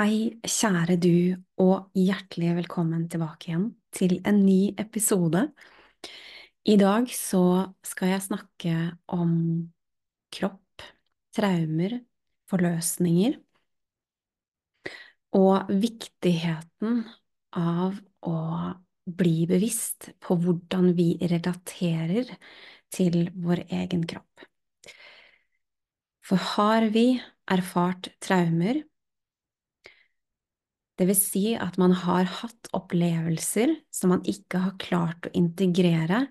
Hei, kjære du, og hjertelig velkommen tilbake igjen til en ny episode. I dag så skal jeg snakke om kropp, traumer, forløsninger og viktigheten av å bli bevisst på hvordan vi relaterer til vår egen kropp. For har vi erfart traumer, det vil si at man har hatt opplevelser som man ikke har klart å integrere.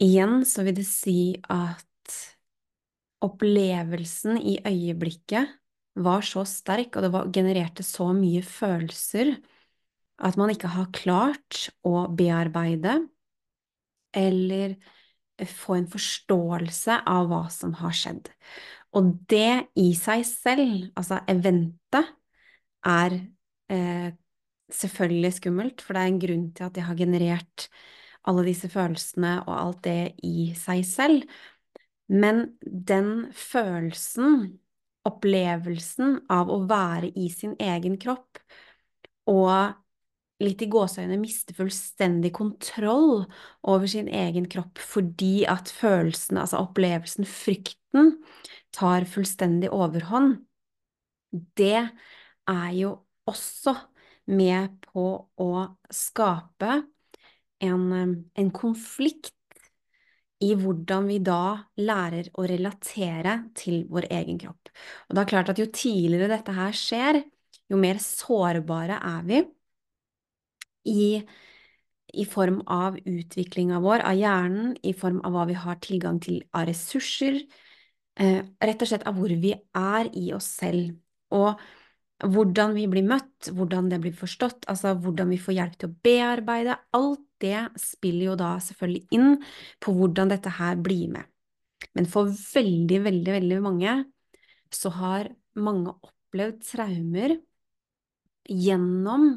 Igjen så vil det si at opplevelsen i øyeblikket var så sterk, og det var, genererte så mye følelser, at man ikke har klart å bearbeide eller få en forståelse av hva som har skjedd. Og det i seg selv, altså eventet, er eh, selvfølgelig skummelt, for det er en grunn til at jeg har generert alle disse følelsene og alt det i seg selv. Men den følelsen, opplevelsen av å være i sin egen kropp og litt i gåseøynene miste fullstendig kontroll over sin egen kropp fordi at følelsen, altså opplevelsen, frykten, tar fullstendig overhånd, det er jo også med på å skape en, en konflikt i hvordan vi da lærer å relatere til vår egen kropp. Og det er klart at jo tidligere dette her skjer, jo mer sårbare er vi i, i form av utviklinga vår av hjernen, i form av hva vi har tilgang til av ressurser, eh, rett og slett av hvor vi er i oss selv. Og hvordan vi blir møtt, hvordan det blir forstått, altså hvordan vi får hjelp til å bearbeide, alt det spiller jo da selvfølgelig inn på hvordan dette her blir med. Men for veldig, veldig, veldig mange så har mange opplevd traumer gjennom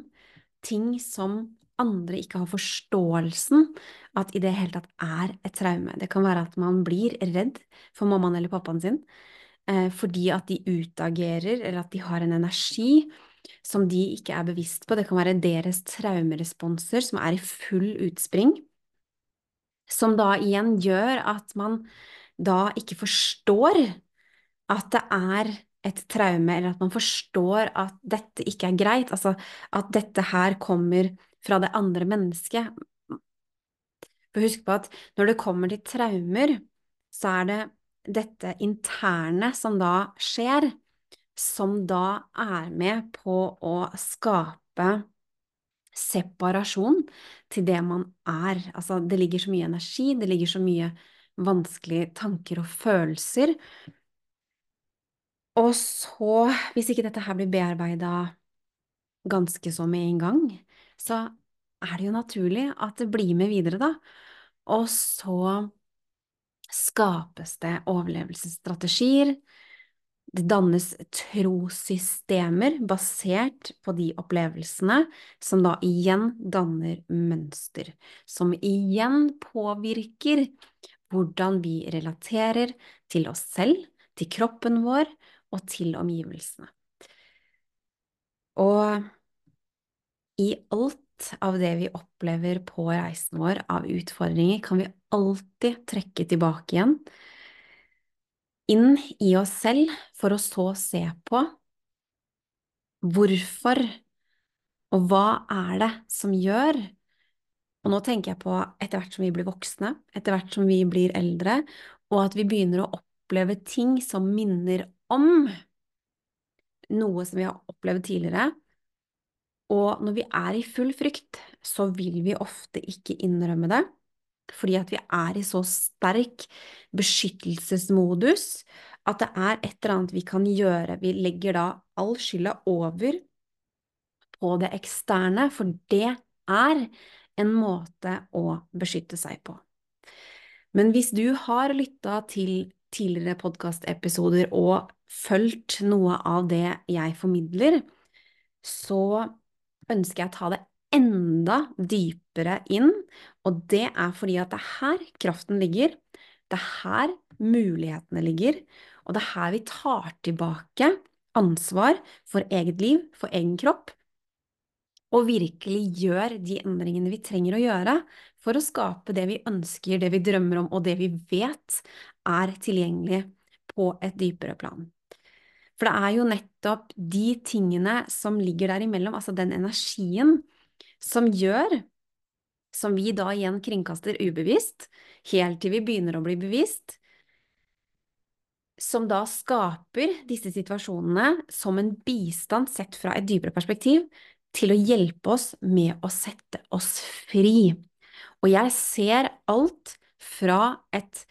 ting som andre ikke har forståelsen at i det hele tatt er et traume. Det kan være at man blir redd for mammaen eller pappaen sin fordi at de utagerer, eller at de har en energi som de ikke er bevisst på. Det kan være deres traumeresponser som er i full utspring, som da igjen gjør at man da ikke forstår at det er et traume, eller at man forstår at dette ikke er greit, altså at dette her kommer fra det andre mennesket. For husk på at når det kommer til traumer, så er det dette interne som da skjer, som da er med på å skape separasjon til det man er. Altså, det ligger så mye energi, det ligger så mye vanskelige tanker og følelser. Og så, hvis ikke dette her blir bearbeida ganske så med en gang, så er det jo naturlig at det blir med videre, da. Og så skapes det overlevelsesstrategier, det dannes trossystemer basert på de opplevelsene, som da igjen danner mønster, som igjen påvirker hvordan vi relaterer til oss selv, til kroppen vår og til omgivelsene. Og i alt av det vi opplever på reisen vår av utfordringer, kan vi alltid trekke tilbake igjen, inn i oss selv, for å så se på hvorfor og hva er det som gjør. Og nå tenker jeg på etter hvert som vi blir voksne, etter hvert som vi blir eldre, og at vi begynner å oppleve ting som minner om noe som vi har opplevd tidligere, og når vi er i full frykt, så vil vi ofte ikke innrømme det, fordi at vi er i så sterk beskyttelsesmodus at det er et eller annet vi kan gjøre. Vi legger da all skylda over på det eksterne, for det er en måte å beskytte seg på. Men hvis du har lytta til tidligere podkastepisoder og fulgt noe av det jeg formidler, så ønsker jeg å ta det enda dypere inn, og det er fordi at det er her kraften ligger, det er her mulighetene ligger, og det er her vi tar tilbake ansvar for eget liv, for egen kropp, og virkelig gjør de endringene vi trenger å gjøre for å skape det vi ønsker, det vi drømmer om, og det vi vet er tilgjengelig på et dypere plan. For det er jo nettopp de tingene som ligger der imellom, altså den energien, som gjør, som vi da igjen kringkaster ubevisst, helt til vi begynner å bli bevisst, som da skaper disse situasjonene som en bistand sett fra et dypere perspektiv, til å hjelpe oss med å sette oss fri. Og jeg ser alt fra et,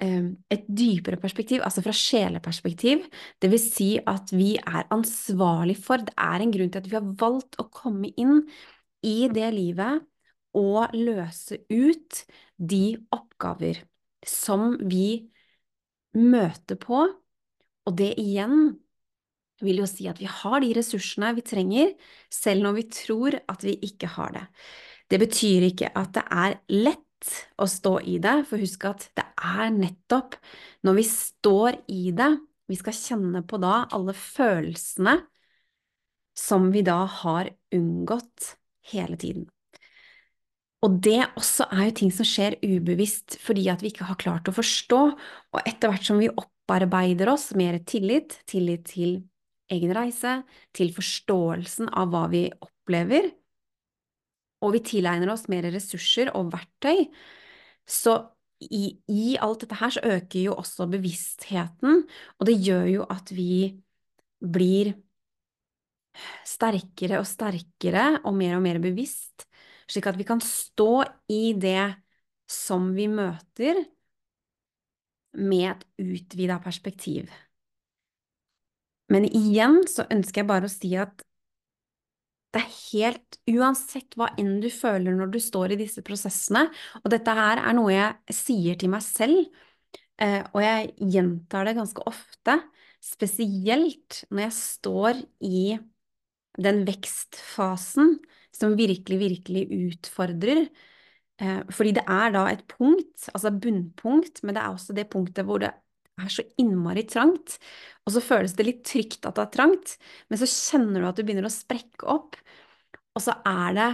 et dypere perspektiv, altså fra sjeleperspektiv, det vil si at vi er ansvarlig for, det er en grunn til at vi har valgt å komme inn i det livet og løse ut de oppgaver som vi møter på, og det igjen vil jo si at vi har de ressursene vi trenger, selv når vi tror at vi ikke har det. Det betyr ikke at det er lett å stå i det, for husk at det er nettopp når vi står i det, vi skal kjenne på da alle følelsene som vi da har unngått hele tiden. Og det også er jo ting som skjer ubevisst fordi at vi ikke har klart å forstå, og etter hvert som vi opparbeider oss mer tillit, tillit til egen reise, til forståelsen av hva vi opplever, og vi tilegner oss mer ressurser og verktøy, så i, i, alt dette her så øker jo også bevisstheten, og det gjør jo at vi blir sterkere og sterkere og mer og mer bevisst, slik at vi kan stå i det som vi møter, med et utvida perspektiv. Men igjen så ønsker jeg bare å si at det er helt Uansett hva enn du føler når du står i disse prosessene, og dette her er noe jeg sier til meg selv, eh, og jeg gjentar det ganske ofte, spesielt når jeg står i den vekstfasen som virkelig, virkelig utfordrer, eh, fordi det er da et punkt, altså bunnpunkt, men det er også det punktet hvor det er så innmari trangt, og så føles det litt trygt at det er trangt, men så kjenner du at du begynner å sprekke opp, og så er det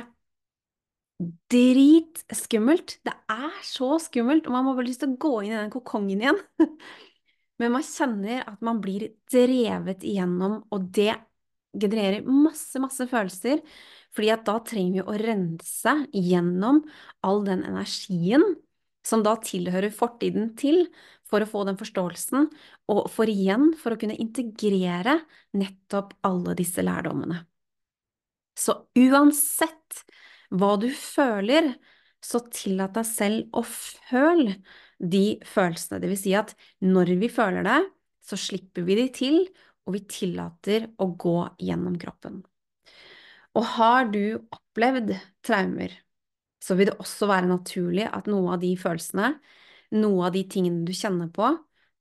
dritskummelt. Det er så skummelt, og man må bare lyst til å gå inn i den kokongen igjen. Men man kjenner at man blir drevet igjennom, og det genererer masse, masse følelser, fordi at da trenger vi å rense gjennom all den energien som da tilhører fortiden til, for å få den forståelsen, og for igjen for å kunne integrere nettopp alle disse lærdommene. Så uansett hva du føler, så tillat deg selv å føle de følelsene. Det vil si at når vi føler det, så slipper vi de til, og vi tillater å gå gjennom kroppen. Og har du opplevd traumer, så vil det også være naturlig at noe av de følelsene, noe av de tingene du kjenner på,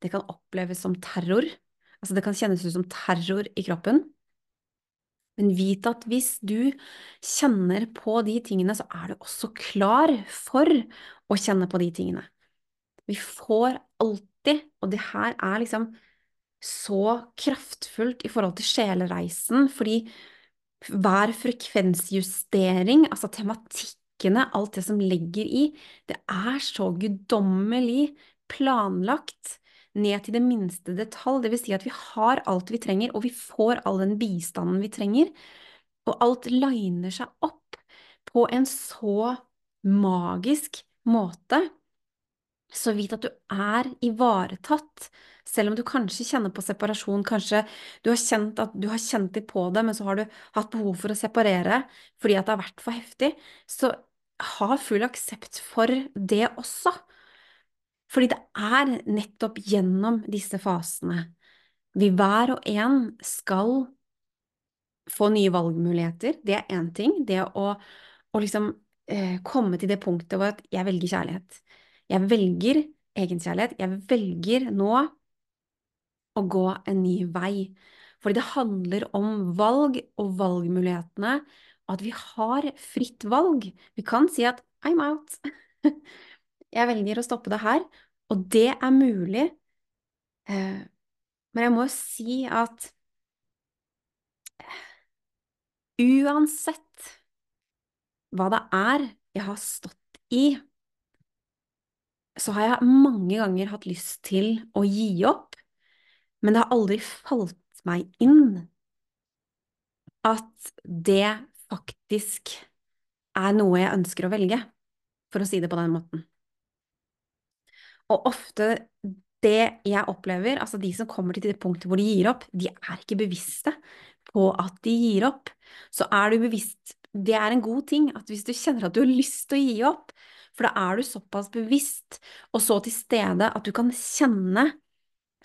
det kan oppleves som terror. Altså det kan kjennes ut som terror i kroppen. Men vit at hvis du kjenner på de tingene, så er du også klar for å kjenne på de tingene. Vi får alltid, og det her er liksom så kraftfullt i forhold til sjelereisen, fordi hver frekvensjustering, altså tematikk tankene, alt det som ligger i, det er så guddommelig planlagt ned til det minste detalj. Det vil si at vi har alt vi trenger, og vi får all den bistanden vi trenger. Og alt liner seg opp på en så magisk måte. Så vit at du er ivaretatt selv om du kanskje kjenner på separasjon, kanskje du har kjent at du har kjent litt på det, men så har du hatt behov for å separere fordi at det har vært for heftig, så ha full aksept for det også. Fordi det er nettopp gjennom disse fasene vi hver og en skal få nye valgmuligheter, det er én ting. Det å, å liksom eh, komme til det punktet hvor jeg velger kjærlighet. Jeg velger egenkjærlighet. Jeg velger nå å gå en ny vei. Fordi det handler om valg og valgmulighetene, at vi har fritt valg. Vi kan si at I'm out. Jeg velger å stoppe det her, og det er mulig. Eh, men jeg må jo si at uansett hva det er jeg har stått i, så har jeg mange ganger hatt lyst til å gi opp, men det har aldri falt meg inn at det faktisk er noe jeg ønsker å velge, for å si det på den måten. Og ofte det jeg opplever, altså de som kommer til det punktet hvor de gir opp, de er ikke bevisste på at de gir opp. Så er du bevisst, det er en god ting at hvis du kjenner at du har lyst til å gi opp, for da er du såpass bevisst og så til stede at du kan kjenne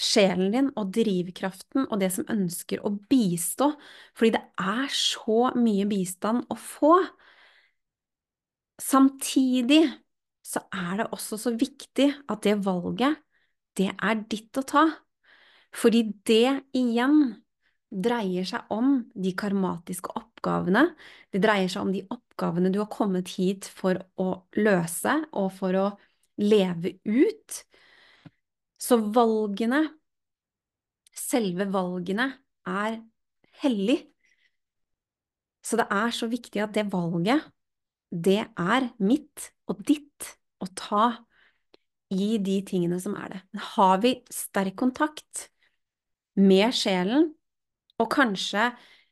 sjelen din og drivkraften og det som ønsker å bistå, fordi det er så mye bistand å få. Samtidig så er det også så viktig at det valget, det er ditt å ta. Fordi det igjen dreier seg om de karmatiske oppgavene. Det dreier seg om de oppgavene du har kommet hit for å løse og for å leve ut. Så valgene, selve valgene, er hellig. Så det er så viktig at det valget, det er mitt og ditt å ta i de tingene som er det. Har vi sterk kontakt med sjelen, og kanskje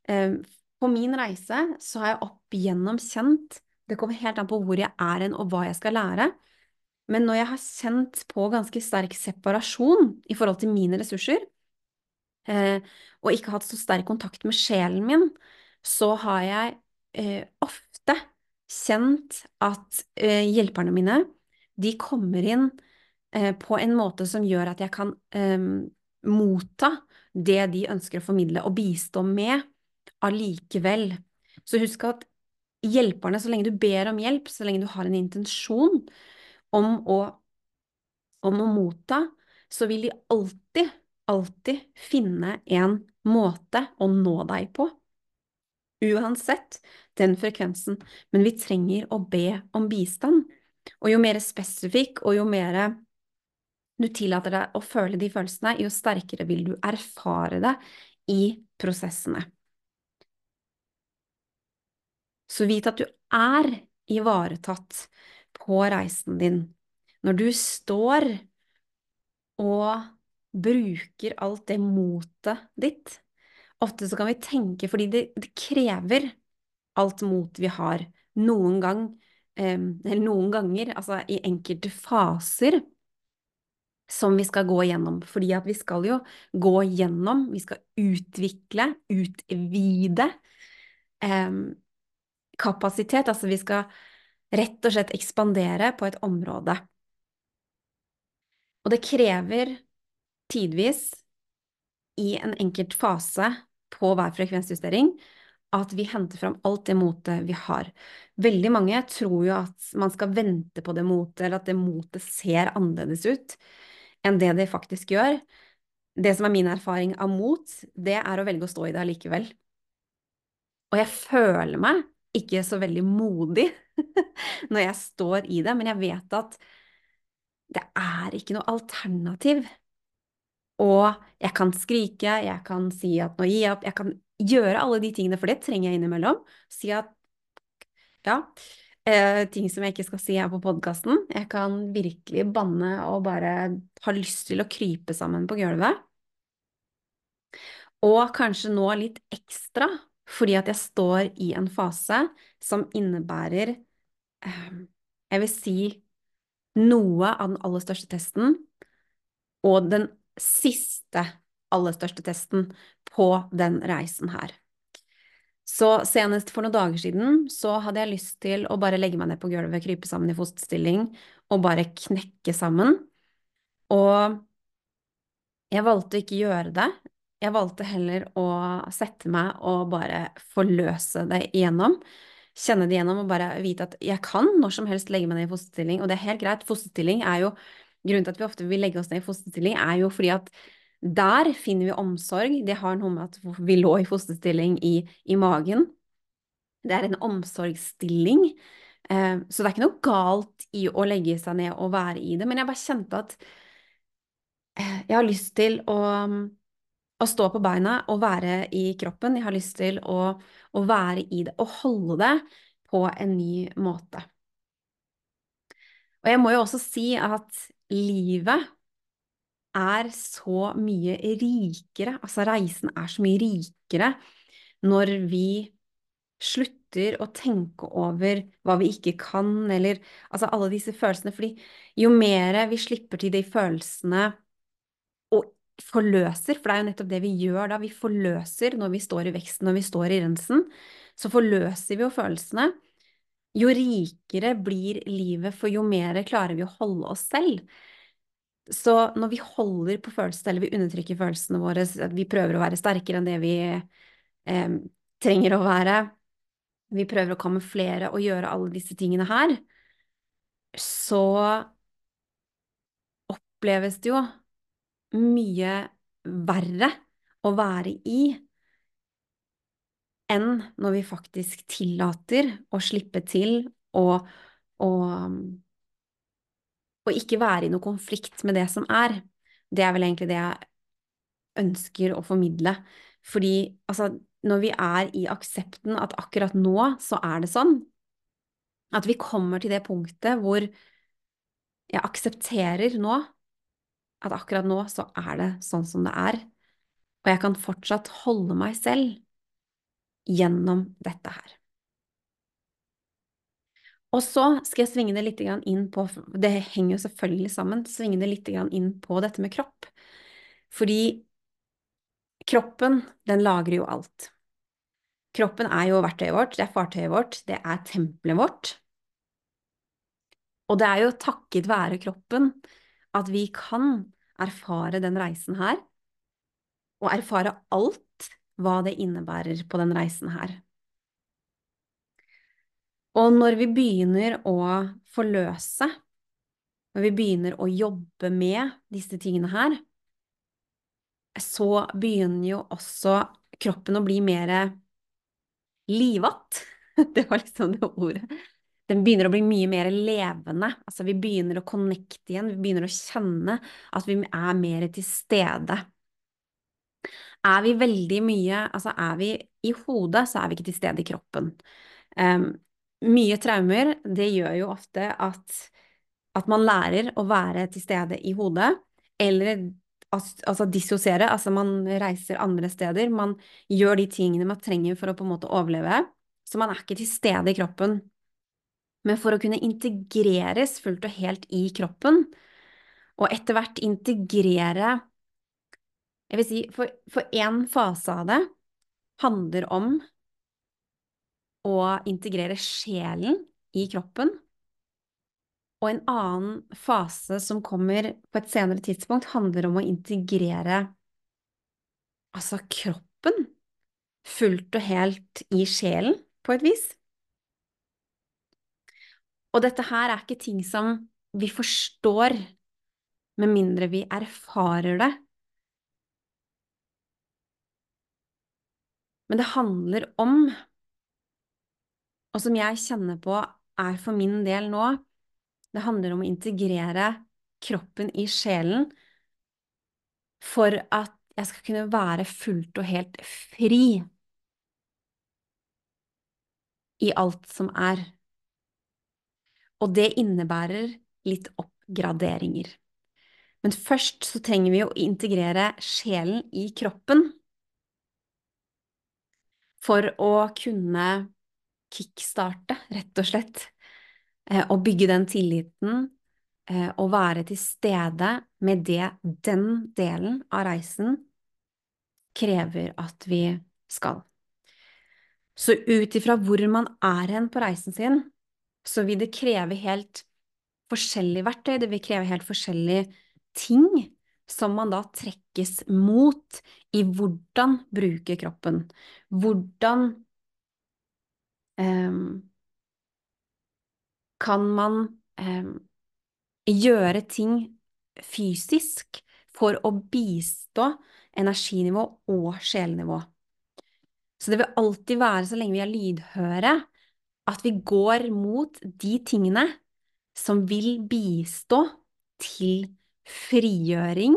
eh, på min reise så har jeg opp igjennom kjent Det kommer helt an på hvor jeg er hen og hva jeg skal lære. Men når jeg har kjent på ganske sterk separasjon i forhold til mine ressurser, eh, og ikke hatt så sterk kontakt med sjelen min, så har jeg eh, ofte kjent at eh, hjelperne mine de kommer inn på en måte som gjør at jeg kan motta det de ønsker å formidle og bistå med allikevel. Så husk at hjelperne, så lenge du ber om hjelp, så lenge du har en intensjon om å, om å motta, så vil de alltid, alltid finne en måte å nå deg på. Uansett den frekvensen. Men vi trenger å be om bistand. Og jo mer spesifikk, og jo mer du tillater deg å føle de følelsene, jo sterkere vil du erfare det i prosessene. Så vit at du er ivaretatt på reisen din. Når du står og bruker alt det motet ditt Ofte så kan vi tenke, fordi det, det krever alt mot vi har, noen gang eller noen ganger, altså i enkelte faser, som vi skal gå gjennom. Fordi at vi skal jo gå gjennom, vi skal utvikle, utvide eh, kapasitet. Altså vi skal rett og slett ekspandere på et område. Og det krever tidvis, i en enkelt fase på hver frekvensjustering, at vi henter fram alt det motet vi har. Veldig mange tror jo at man skal vente på det motet, eller at det motet ser annerledes ut enn det det faktisk gjør. Det som er min erfaring av mot, det er å velge å stå i det allikevel. Og jeg føler meg ikke så veldig modig når jeg står i det, men jeg vet at det er ikke noe alternativ. Og jeg kan skrike, jeg kan si at nå gir jeg opp, jeg kan gjøre alle de tingene, for det trenger jeg innimellom. Si at ja, eh, ting som jeg ikke skal si her på podkasten. Jeg kan virkelig banne og bare ha lyst til å krype sammen på gulvet. Og kanskje nå litt ekstra fordi at jeg står i en fase som innebærer eh, Jeg vil si noe av den aller største testen, og den siste aller største testen på den reisen her. Så senest for noen dager siden så hadde jeg lyst til å bare legge meg ned på gulvet, krype sammen i fosterstilling og bare knekke sammen. Og jeg valgte å ikke gjøre det. Jeg valgte heller å sette meg og bare forløse det igjennom. Kjenne det igjennom og bare vite at jeg kan når som helst legge meg ned i fosterstilling. Og det er helt greit. Fosterstilling er jo Grunnen til at vi ofte vil legge oss ned i fosterstilling, er jo fordi at der finner vi omsorg. Det har noe med at vi lå i fosterstilling i, i magen. Det er en omsorgsstilling. Eh, så det er ikke noe galt i å legge seg ned og være i det, men jeg bare kjente at eh, jeg har lyst til å å stå på beina og være i kroppen. Jeg har lyst til å, å være i det og holde det på en ny måte. Og jeg må jo også si at livet er så mye rikere, altså reisen er så mye rikere når vi slutter å tenke over hva vi ikke kan, eller altså alle disse følelsene, fordi jo mer vi slipper til de følelsene forløser, for det er jo nettopp det vi gjør da, vi forløser når vi står i veksten, når vi står i rensen, så forløser vi jo følelsene. Jo rikere blir livet, for jo mer klarer vi å holde oss selv. Så når vi holder på følelsene, eller vi undertrykker følelsene våre, vi prøver å være sterkere enn det vi eh, trenger å være, vi prøver å kamuflere og gjøre alle disse tingene her, så oppleves det jo mye verre å være i enn når vi faktisk tillater å slippe til og, og, og ikke være i noe konflikt med det som er. Det er vel egentlig det jeg ønsker å formidle. Fordi altså, når vi er i aksepten at akkurat nå så er det sånn, at vi kommer til det punktet hvor jeg aksepterer nå at akkurat nå så er det sånn som det er, og jeg kan fortsatt holde meg selv gjennom dette her. Og så skal jeg svinge det litt inn på, det henger jo selvfølgelig sammen, svinge det litt inn på dette med kropp. Fordi kroppen, den lagrer jo alt. Kroppen er jo verktøyet vårt, det er fartøyet vårt, det er tempelet vårt. Og det er jo takket være kroppen at vi kan erfare den reisen her, og erfare alt hva det innebærer på den reisen her. Og når vi begynner å forløse, når vi begynner å jobbe med disse tingene her, så begynner jo også kroppen å bli mer livatt. Det var liksom det ordet den begynner å bli mye mer levende. Altså vi begynner å connecte igjen, vi begynner å kjenne at vi er mer til stede. Er vi veldig mye Altså er vi i hodet, så er vi ikke til stede i kroppen. Um, mye traumer, det gjør jo ofte at, at man lærer å være til stede i hodet, eller altså dissosiere, altså man reiser andre steder, man gjør de tingene man trenger for å på en måte overleve, så man er ikke til stede i kroppen. Men for å kunne integreres fullt og helt i kroppen, og etter hvert integrere Jeg vil si, for, én fase av det handler om å integrere sjelen i kroppen. Og en annen fase som kommer på et senere tidspunkt, handler om å integrere altså kroppen fullt og helt i sjelen, på et vis. Og dette her er ikke ting som vi forstår med mindre vi erfarer det. Men det handler om, og som jeg kjenner på er for min del nå, det handler om å integrere kroppen i sjelen for at jeg skal kunne være fullt og helt fri i alt som er. Og det innebærer litt oppgraderinger. Men først så trenger vi å integrere sjelen i kroppen for å kunne kickstarte, rett og slett, eh, og bygge den tilliten eh, og være til stede med det den delen av reisen krever at vi skal. Så ut ifra hvor man er hen på reisen sin, så vil det kreve helt forskjellige verktøy, det vil kreve helt forskjellige ting som man da trekkes mot i hvordan bruke kroppen. Hvordan um, kan man um, gjøre ting fysisk for å bistå energinivå og sjelnivå. Så det vil alltid være, så lenge vi er lydhøre, at vi går mot de tingene som vil bistå til frigjøring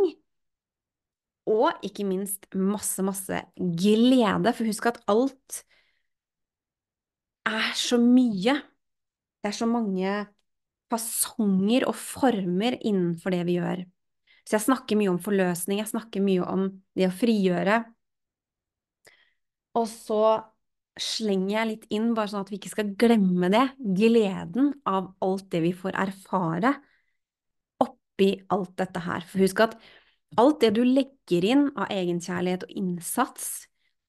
og ikke minst masse, masse glede. For husk at alt er så mye. Det er så mange fasonger og former innenfor det vi gjør. Så jeg snakker mye om forløsning, jeg snakker mye om det å frigjøre. Og så slenger jeg litt inn, bare sånn at vi ikke skal glemme det, gleden av alt det vi får erfare oppi alt dette her. For husk at alt det du legger inn av egenkjærlighet og innsats,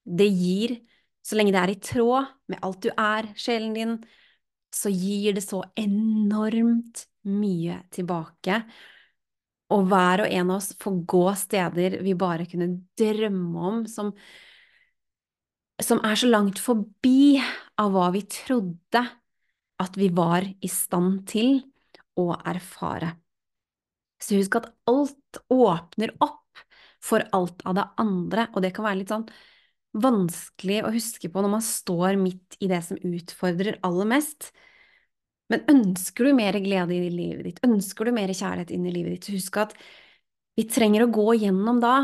det gir, så lenge det er i tråd med alt du er, sjelen din, så gir det så enormt mye tilbake. Og hver og en av oss får gå steder vi bare kunne drømme om, som, som er så langt forbi av hva vi trodde at vi var i stand til å erfare. Så husk at alt åpner opp for alt av det andre, og det kan være litt sånn vanskelig å huske på når man står midt i det som utfordrer aller mest. Men ønsker du mer glede i livet ditt, ønsker du mer kjærlighet inn i livet ditt, så husk at vi trenger å gå gjennom da,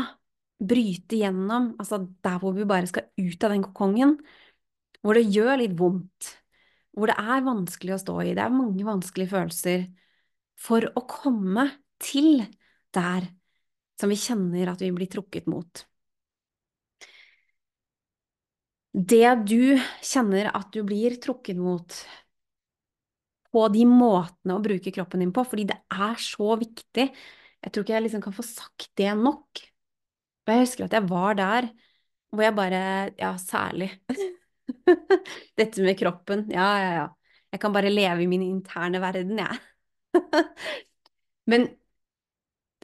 bryte gjennom, altså der hvor vi bare skal ut av den kokongen, hvor det gjør litt vondt, hvor det er vanskelig å stå i, det er mange vanskelige følelser, for å komme til der som vi kjenner at vi blir trukket mot. Det du kjenner at du blir trukket mot på de måtene å bruke kroppen din på, fordi det er så viktig. Jeg tror ikke jeg liksom kan få sagt det nok. Og jeg husker at jeg var der hvor jeg bare Ja, særlig. Dette med kroppen. Ja, ja, ja. Jeg kan bare leve i min interne verden, jeg. Men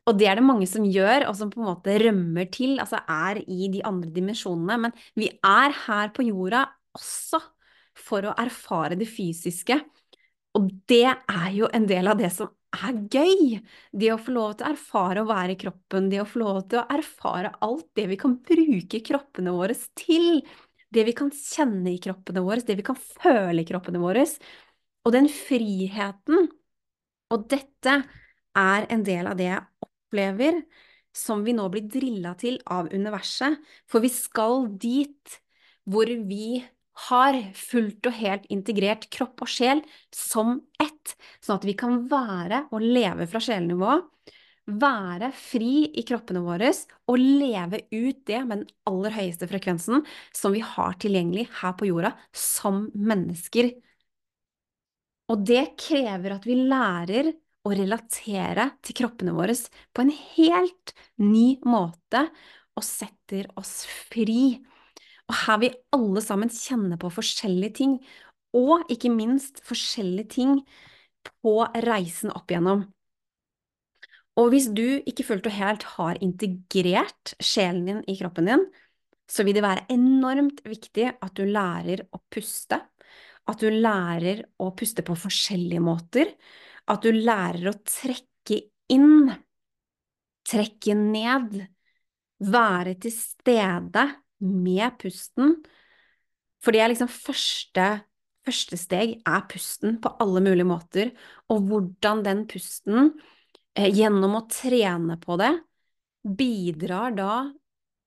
og det er det mange som gjør, og som på en måte rømmer til, altså er i de andre dimensjonene. Men vi er her på jorda også for å erfare det fysiske. Og det er jo en del av det som er gøy. Det å få lov til å erfare å være i kroppen, det å få lov til å erfare alt det vi kan bruke kroppene våre til. Det vi kan kjenne i kroppene våre, det vi kan føle i kroppene våre. Og den friheten. Og dette er en del av det jeg opplever, som vi nå blir drilla til av universet. For vi skal dit hvor vi har fullt og helt integrert kropp og sjel som ett, sånn at vi kan være og leve fra sjelnivå, være fri i kroppene våre og leve ut det med den aller høyeste frekvensen som vi har tilgjengelig her på jorda som mennesker. Og det krever at vi lærer å relatere til kroppene våre på en helt ny måte og setter oss fri. Og her vil alle sammen kjenne på forskjellige ting, og ikke minst forskjellige ting på reisen opp igjennom. Og hvis du ikke fullt og helt har integrert sjelen din i kroppen din, så vil det være enormt viktig at du lærer å puste, at du lærer å puste på forskjellige måter, at du lærer å trekke inn, trekke ned, være til stede med pusten. For det er liksom første, første steg er pusten på alle mulige måter, og hvordan den pusten, eh, gjennom å trene på det, bidrar da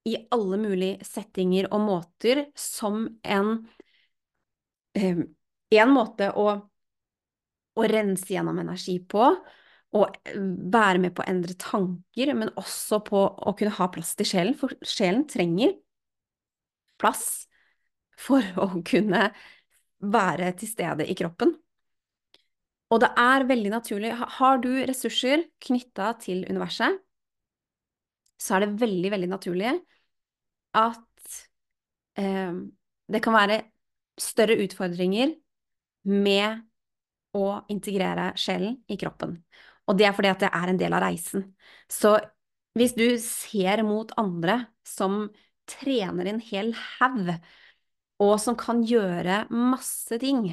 i alle mulige settinger og måter som en eh, En måte å å rense gjennom energi på, og være med på å endre tanker, men også på å kunne ha plass til sjelen, for sjelen trenger plass for å kunne være til stede i kroppen. Og det er veldig naturlig Har du ressurser knytta til universet, så er det veldig, veldig naturlig at eh, det kan være større utfordringer med å integrere sjelen i kroppen. Og det er fordi at det er en del av reisen. Så Hvis du ser mot andre som trener en hel haug, og som kan gjøre masse ting,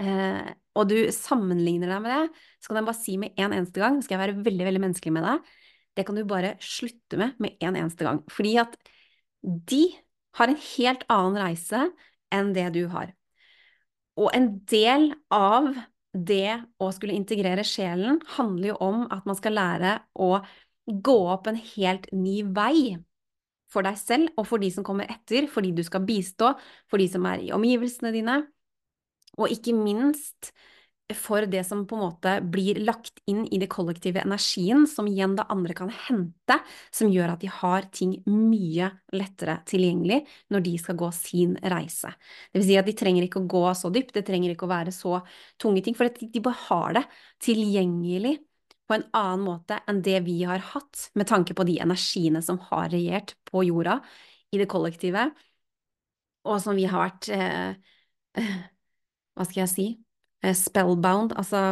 eh, og du sammenligner deg med det, så kan jeg bare si med en eneste gang, skal jeg være veldig, veldig menneskelig med deg, det kan du bare slutte med med en eneste gang. Fordi at de har en helt annen reise enn det du har. Og en del av det å skulle integrere sjelen handler jo om at man skal lære å gå opp en helt ny vei for deg selv og for de som kommer etter, for de du skal bistå, for de som er i omgivelsene dine, og ikke minst for det som på en måte blir lagt inn i det kollektive energien, som igjen da andre kan hente, som gjør at de har ting mye lettere tilgjengelig når de skal gå sin reise. Det vil si at de trenger ikke å gå så dypt, det trenger ikke å være så tunge ting, for de bare har det tilgjengelig en annen måte enn det vi har hatt, med tanke på de energiene som har regjert på jorda i det kollektive, og som vi har vært eh, Hva skal jeg si? Eh, spellbound. Altså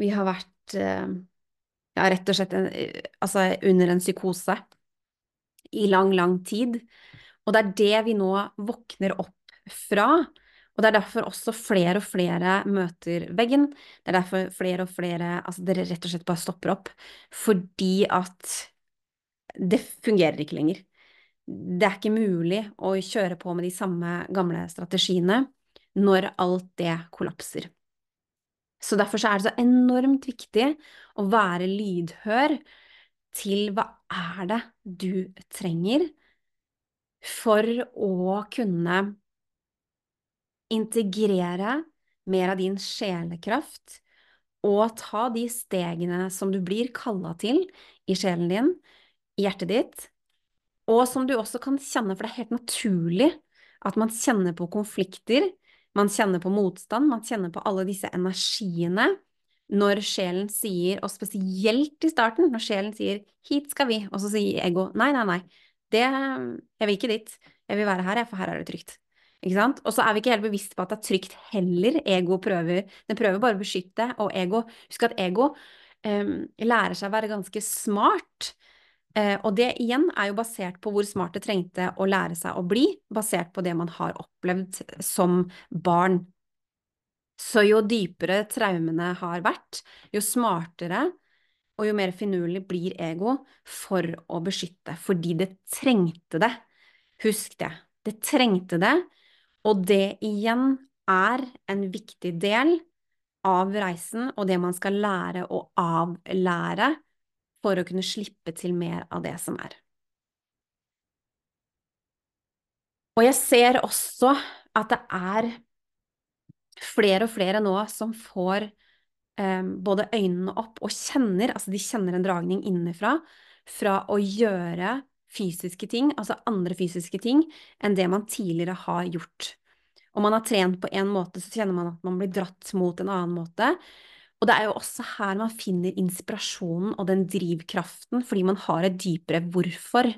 Vi har vært eh, ja, rett og slett en, eh, altså under en psykose i lang, lang tid. Og det er det vi nå våkner opp fra. Og det er derfor også flere og flere møter veggen. Det er derfor flere og flere Altså, dere rett og slett bare stopper opp. Fordi at det fungerer ikke lenger. Det er ikke mulig å kjøre på med de samme gamle strategiene når alt det kollapser. Så derfor så er det så enormt viktig å være lydhør til hva er det du trenger for å kunne integrere mer av din sjelekraft og ta de stegene som du blir kalla til i sjelen din, i hjertet ditt, og som du også kan kjenne, for det er helt naturlig at man kjenner på konflikter man kjenner på motstand, man kjenner på alle disse energiene når sjelen sier, og spesielt i starten, når sjelen sier 'hit skal vi', og så sier ego 'nei, nei, nei, det, jeg vil ikke dit, jeg vil være her, for her er det trygt'. Og så er vi ikke helt bevisst på at det er trygt heller. Ego prøver, den prøver bare å beskytte, og ego Husk at ego um, lærer seg å være ganske smart. Uh, og det igjen er jo basert på hvor smart det trengte å lære seg å bli, basert på det man har opplevd som barn. Så jo dypere traumene har vært, jo smartere og jo mer finurlig blir ego for å beskytte, fordi det trengte det. Husk det. Det trengte det, og det igjen er en viktig del av reisen og det man skal lære å avlære for å kunne slippe til mer av det som er. Og jeg ser også at det er flere og flere nå som får eh, både øynene opp og kjenner, altså de kjenner en dragning innenfra, fra å gjøre fysiske ting, altså andre fysiske ting, enn det man tidligere har gjort. Om man har trent på en måte, så kjenner man at man blir dratt mot en annen måte. Og det er jo også her man finner inspirasjonen og den drivkraften, fordi man har et dypere hvorfor.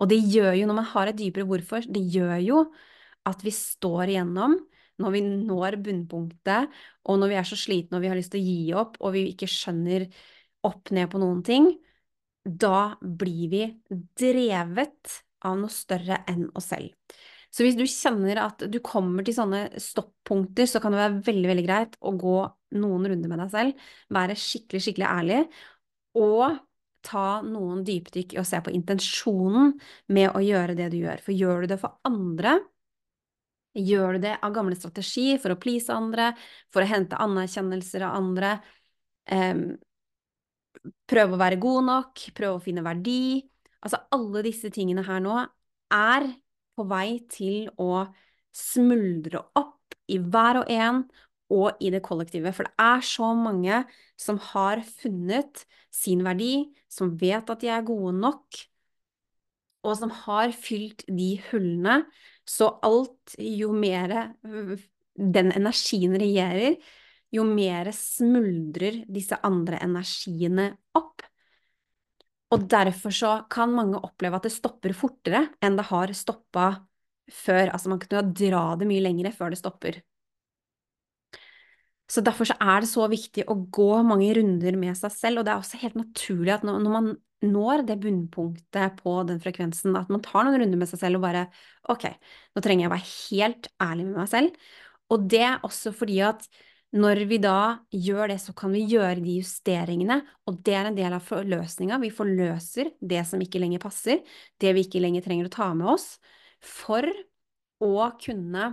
Og det gjør jo, når man har et dypere hvorfor, det gjør jo at vi står igjennom når vi når bunnpunktet, og når vi er så slitne og vi har lyst til å gi opp, og vi ikke skjønner opp ned på noen ting, da blir vi drevet av noe større enn oss selv. Så hvis du kjenner at du kommer til sånne stoppunkter, så kan det være veldig, veldig greit å gå noen runder med deg selv, være skikkelig, skikkelig ærlig, og ta noen dypdykk i å se på intensjonen med å gjøre det du gjør. For gjør du det for andre, gjør du det av gamle strategi for å please andre, for å hente anerkjennelser av andre, um, prøve å være god nok, prøve å finne verdi Altså alle disse tingene her nå er på vei til å smuldre opp i hver og en og i det kollektive. For det er så mange som har funnet sin verdi, som vet at de er gode nok, og som har fylt de hullene. Så alt, jo mer den energien regjerer, jo mer smuldrer disse andre energiene opp. Og derfor så kan mange oppleve at det stopper fortere enn det har stoppa før. Altså man kunne dra det mye lengre før det stopper. Så derfor så er det så viktig å gå mange runder med seg selv, og det er også helt naturlig at når man når det bunnpunktet på den frekvensen, at man tar noen runder med seg selv og bare ok, nå trenger jeg å være helt ærlig med meg selv. Og det er også fordi at når vi da gjør det, så kan vi gjøre de justeringene, og det er en del av forløsninga. Vi forløser det som ikke lenger passer, det vi ikke lenger trenger å ta med oss, for å kunne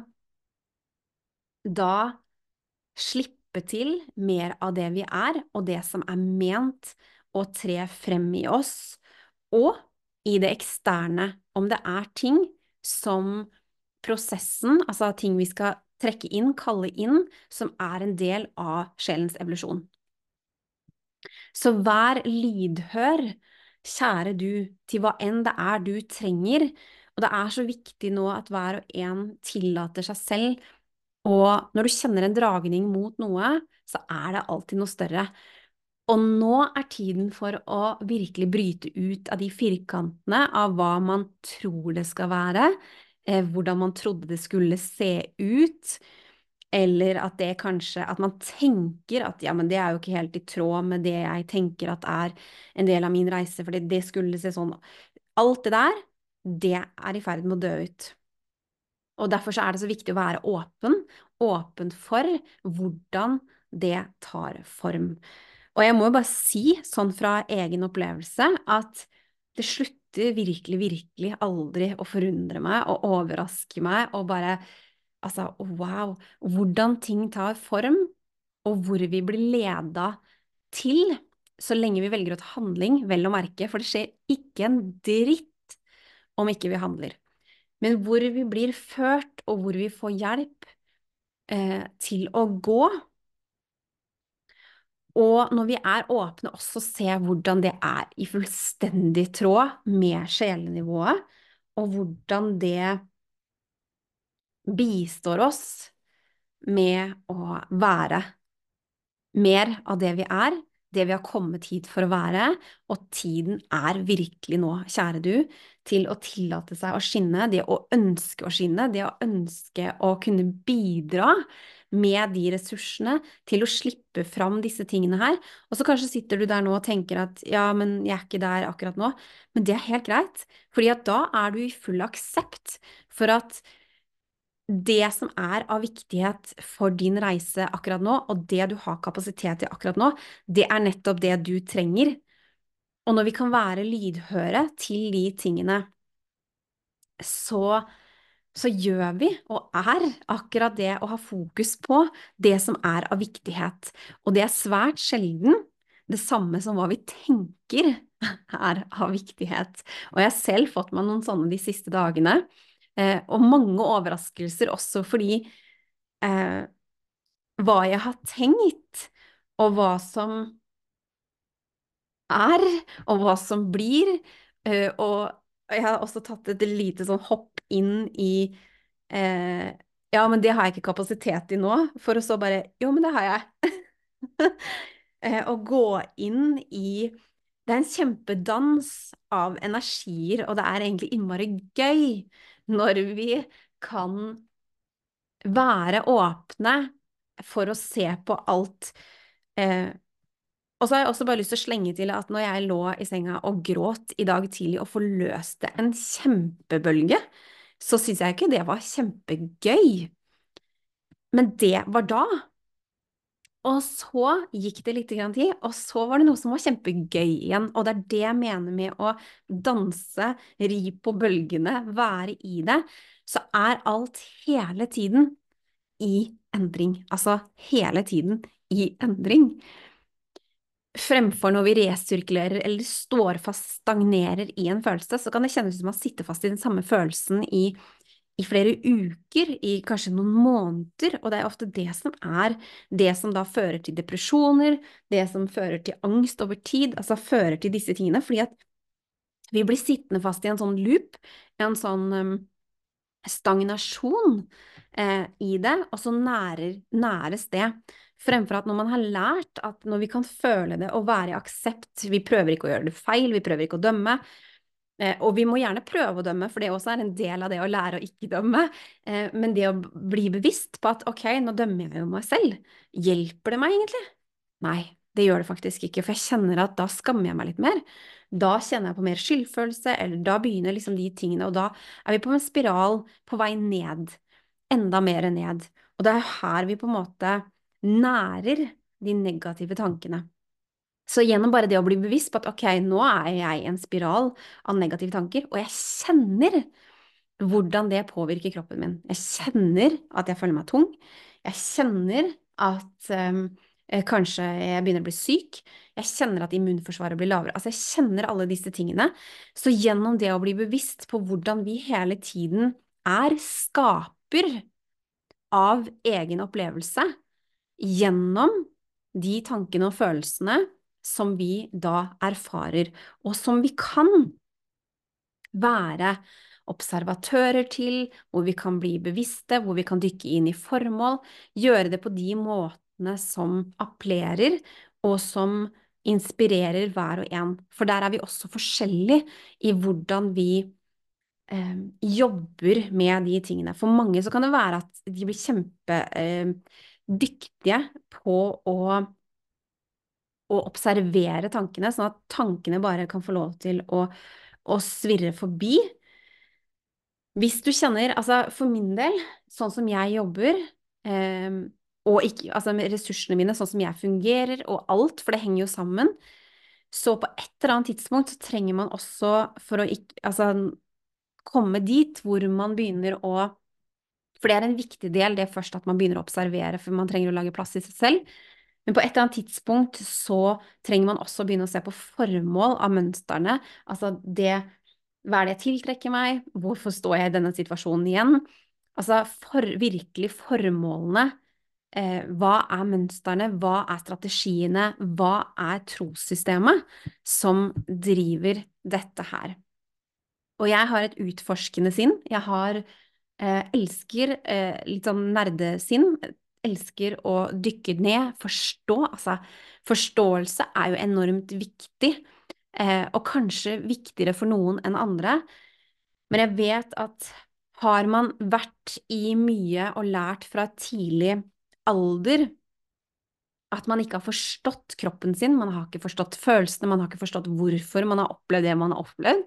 da slippe til mer av det vi er, og det som er ment å tre frem i oss, og i det eksterne, om det er ting som prosessen, altså ting vi skal trekke inn, kalle inn, som er en del av sjelens evolusjon. Så vær lydhør, kjære du, til hva enn det er du trenger, og det er så viktig nå at hver og en tillater seg selv og når du kjenner en dragning mot noe, så er det alltid noe større. Og nå er tiden for å virkelig bryte ut av de firkantene av hva man tror det skal være, hvordan man trodde det skulle se ut, eller at det kanskje At man tenker at ja, men det er jo ikke helt i tråd med det jeg tenker at er en del av min reise, fordi det skulle se sånn Alt det der, det er i ferd med å dø ut. Og derfor så er det så viktig å være åpen, åpen for hvordan det tar form. Og jeg må jo bare si, sånn fra egen opplevelse, at det slutter virkelig, virkelig aldri å forundre meg og overraske meg og bare Altså, wow! Hvordan ting tar form, og hvor vi blir leda til, så lenge vi velger å ta handling, vel å merke, for det skjer ikke en dritt om ikke vi handler men hvor vi blir ført, og hvor vi får hjelp eh, til å gå. Og når vi er åpne, også se hvordan det er i fullstendig tråd med sjelenivået, og hvordan det bistår oss med å være mer av det vi er, det vi har kommet hit for å være, og tiden er virkelig nå, kjære du, til å tillate seg å skinne, det å ønske å skinne, det å ønske å kunne bidra med de ressursene til å slippe fram disse tingene her. Og så kanskje sitter du der nå og tenker at ja, men jeg er ikke der akkurat nå. Men det er helt greit, fordi at da er du i full aksept for at det som er av viktighet for din reise akkurat nå, og det du har kapasitet til akkurat nå, det er nettopp det du trenger. Og når vi kan være lydhøre til de tingene, så, så gjør vi og er akkurat det å ha fokus på det som er av viktighet. Og det er svært sjelden det samme som hva vi tenker er av viktighet. Og jeg har selv fått meg noen sånne de siste dagene Eh, og mange overraskelser også fordi eh, hva jeg har tenkt, og hva som er, og hva som blir. Eh, og jeg har også tatt et lite sånn hopp inn i eh, Ja, men det har jeg ikke kapasitet i nå. For å så bare Jo, men det har jeg. eh, å gå inn i Det er en kjempedans av energier, og det er egentlig innmari gøy når vi kan være åpne for å se på alt. Eh, og så har jeg også bare lyst til å slenge til at når jeg lå i senga og gråt i dag tidlig og forløste en kjempebølge, så syns jeg ikke det var kjempegøy. Men det var da. Og så gikk det litt tid, og så var det noe som var kjempegøy igjen. Og det er det jeg mener med å danse, ri på bølgene, være i det. Så er alt hele tiden i endring. Altså hele tiden i endring. Fremfor når vi resirkulerer eller står fast, stagnerer i en følelse, så kan det kjennes ut som man sitter fast i den samme følelsen i i flere uker, i kanskje noen måneder, og det er ofte det som er det som da fører til depresjoner, det som fører til angst over tid, altså fører til disse tingene, fordi at vi blir sittende fast i en sånn loop, en sånn um, stagnasjon eh, i det, og så nærer, næres det. Fremfor at når man har lært at når vi kan føle det og være i aksept, vi prøver ikke å gjøre det feil, vi prøver ikke å dømme, og vi må gjerne prøve å dømme, for det også er en del av det å lære å ikke dømme. Eh, men det å bli bevisst på at ok, nå dømmer jeg jo meg selv, hjelper det meg egentlig? Nei, det gjør det faktisk ikke, for jeg kjenner at da skammer jeg meg litt mer. Da kjenner jeg på mer skyldfølelse, eller da begynner liksom de tingene, og da er vi på en spiral på vei ned. Enda mer ned. Og det er her vi på en måte nærer de negative tankene. Så gjennom bare det å bli bevisst på at ok, nå er jeg i en spiral av negative tanker, og jeg kjenner hvordan det påvirker kroppen min. Jeg kjenner at jeg føler meg tung. Jeg kjenner at um, kanskje jeg begynner å bli syk. Jeg kjenner at immunforsvaret blir lavere. Altså, jeg kjenner alle disse tingene. Så gjennom det å bli bevisst på hvordan vi hele tiden er skaper av egen opplevelse, gjennom de tankene og følelsene som vi da erfarer, og som vi kan være observatører til, hvor vi kan bli bevisste, hvor vi kan dykke inn i formål, gjøre det på de måtene som appellerer, og som inspirerer hver og en. For der er vi også forskjellige i hvordan vi eh, jobber med de tingene. For mange så kan det være at de blir kjempedyktige eh, på å å observere tankene, sånn at tankene bare kan få lov til å, å svirre forbi. Hvis du kjenner Altså, for min del, sånn som jeg jobber, eh, og ikke, altså med ressursene mine, sånn som jeg fungerer, og alt, for det henger jo sammen, så på et eller annet tidspunkt så trenger man også, for å ikke Altså komme dit hvor man begynner å For det er en viktig del, det først at man begynner å observere, for man trenger å lage plass i seg selv. Men på et eller annet tidspunkt så trenger man også begynne å se på formål av mønstrene. Altså det Hva er det jeg tiltrekker meg? Hvorfor står jeg i denne situasjonen igjen? Altså for, virkelig formålene. Eh, hva er mønstrene? Hva er strategiene? Hva er trossystemet som driver dette her? Og jeg har et utforskende sinn. Jeg har eh, elsker eh, litt sånn nerdesinn elsker å dykke ned, forstå. Altså, forståelse er jo enormt viktig, eh, og kanskje viktigere for noen enn andre. Men jeg vet at har man vært i mye og lært fra tidlig alder at man ikke har forstått kroppen sin, man har ikke forstått følelsene, man har ikke forstått hvorfor man har opplevd det man har opplevd.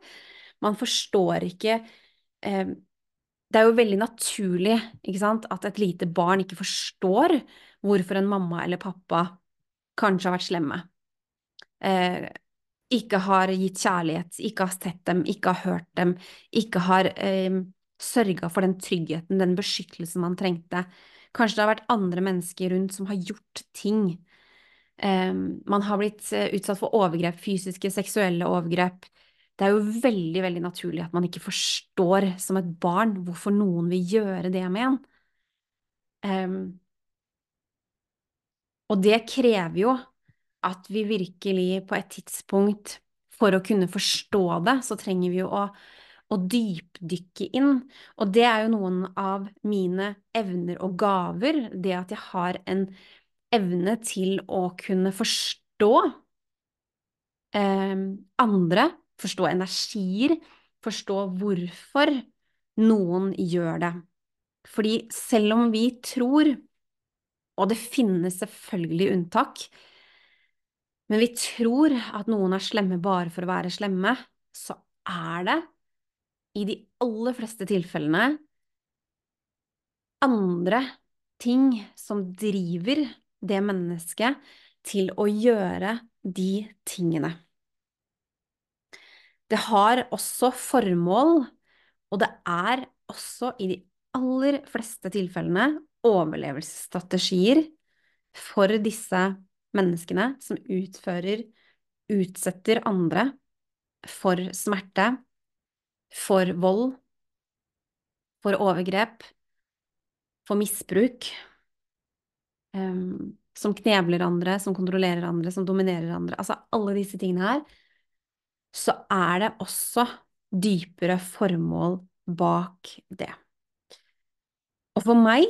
Man forstår ikke eh, det er jo veldig naturlig sant, at et lite barn ikke forstår hvorfor en mamma eller pappa kanskje har vært slemme, eh, ikke har gitt kjærlighet, ikke har sett dem, ikke har hørt dem, ikke har eh, sørga for den tryggheten, den beskyttelsen man trengte. Kanskje det har vært andre mennesker rundt som har gjort ting. Eh, man har blitt eh, utsatt for overgrep, fysiske, seksuelle overgrep det er jo veldig, veldig naturlig at man ikke forstår som et barn hvorfor noen vil gjøre det med en. Um, og det krever jo at vi virkelig på et tidspunkt, for å kunne forstå det, så trenger vi jo å, å dypdykke inn. Og det er jo noen av mine evner og gaver, det at jeg har en evne til å kunne forstå um, andre forstå energier, forstå hvorfor noen gjør det. Fordi selv om vi tror, og det finnes selvfølgelig unntak, men vi tror at noen er slemme bare for å være slemme, så er det i de aller fleste tilfellene andre ting som driver det mennesket til å gjøre de tingene. Det har også formål, og det er også i de aller fleste tilfellene overlevelsesstrategier for disse menneskene som utfører, utsetter andre for smerte, for vold, for overgrep, for misbruk, um, som knebler andre, som kontrollerer andre, som dominerer andre. Altså alle disse tingene her så er det også dypere formål bak det. Og for meg,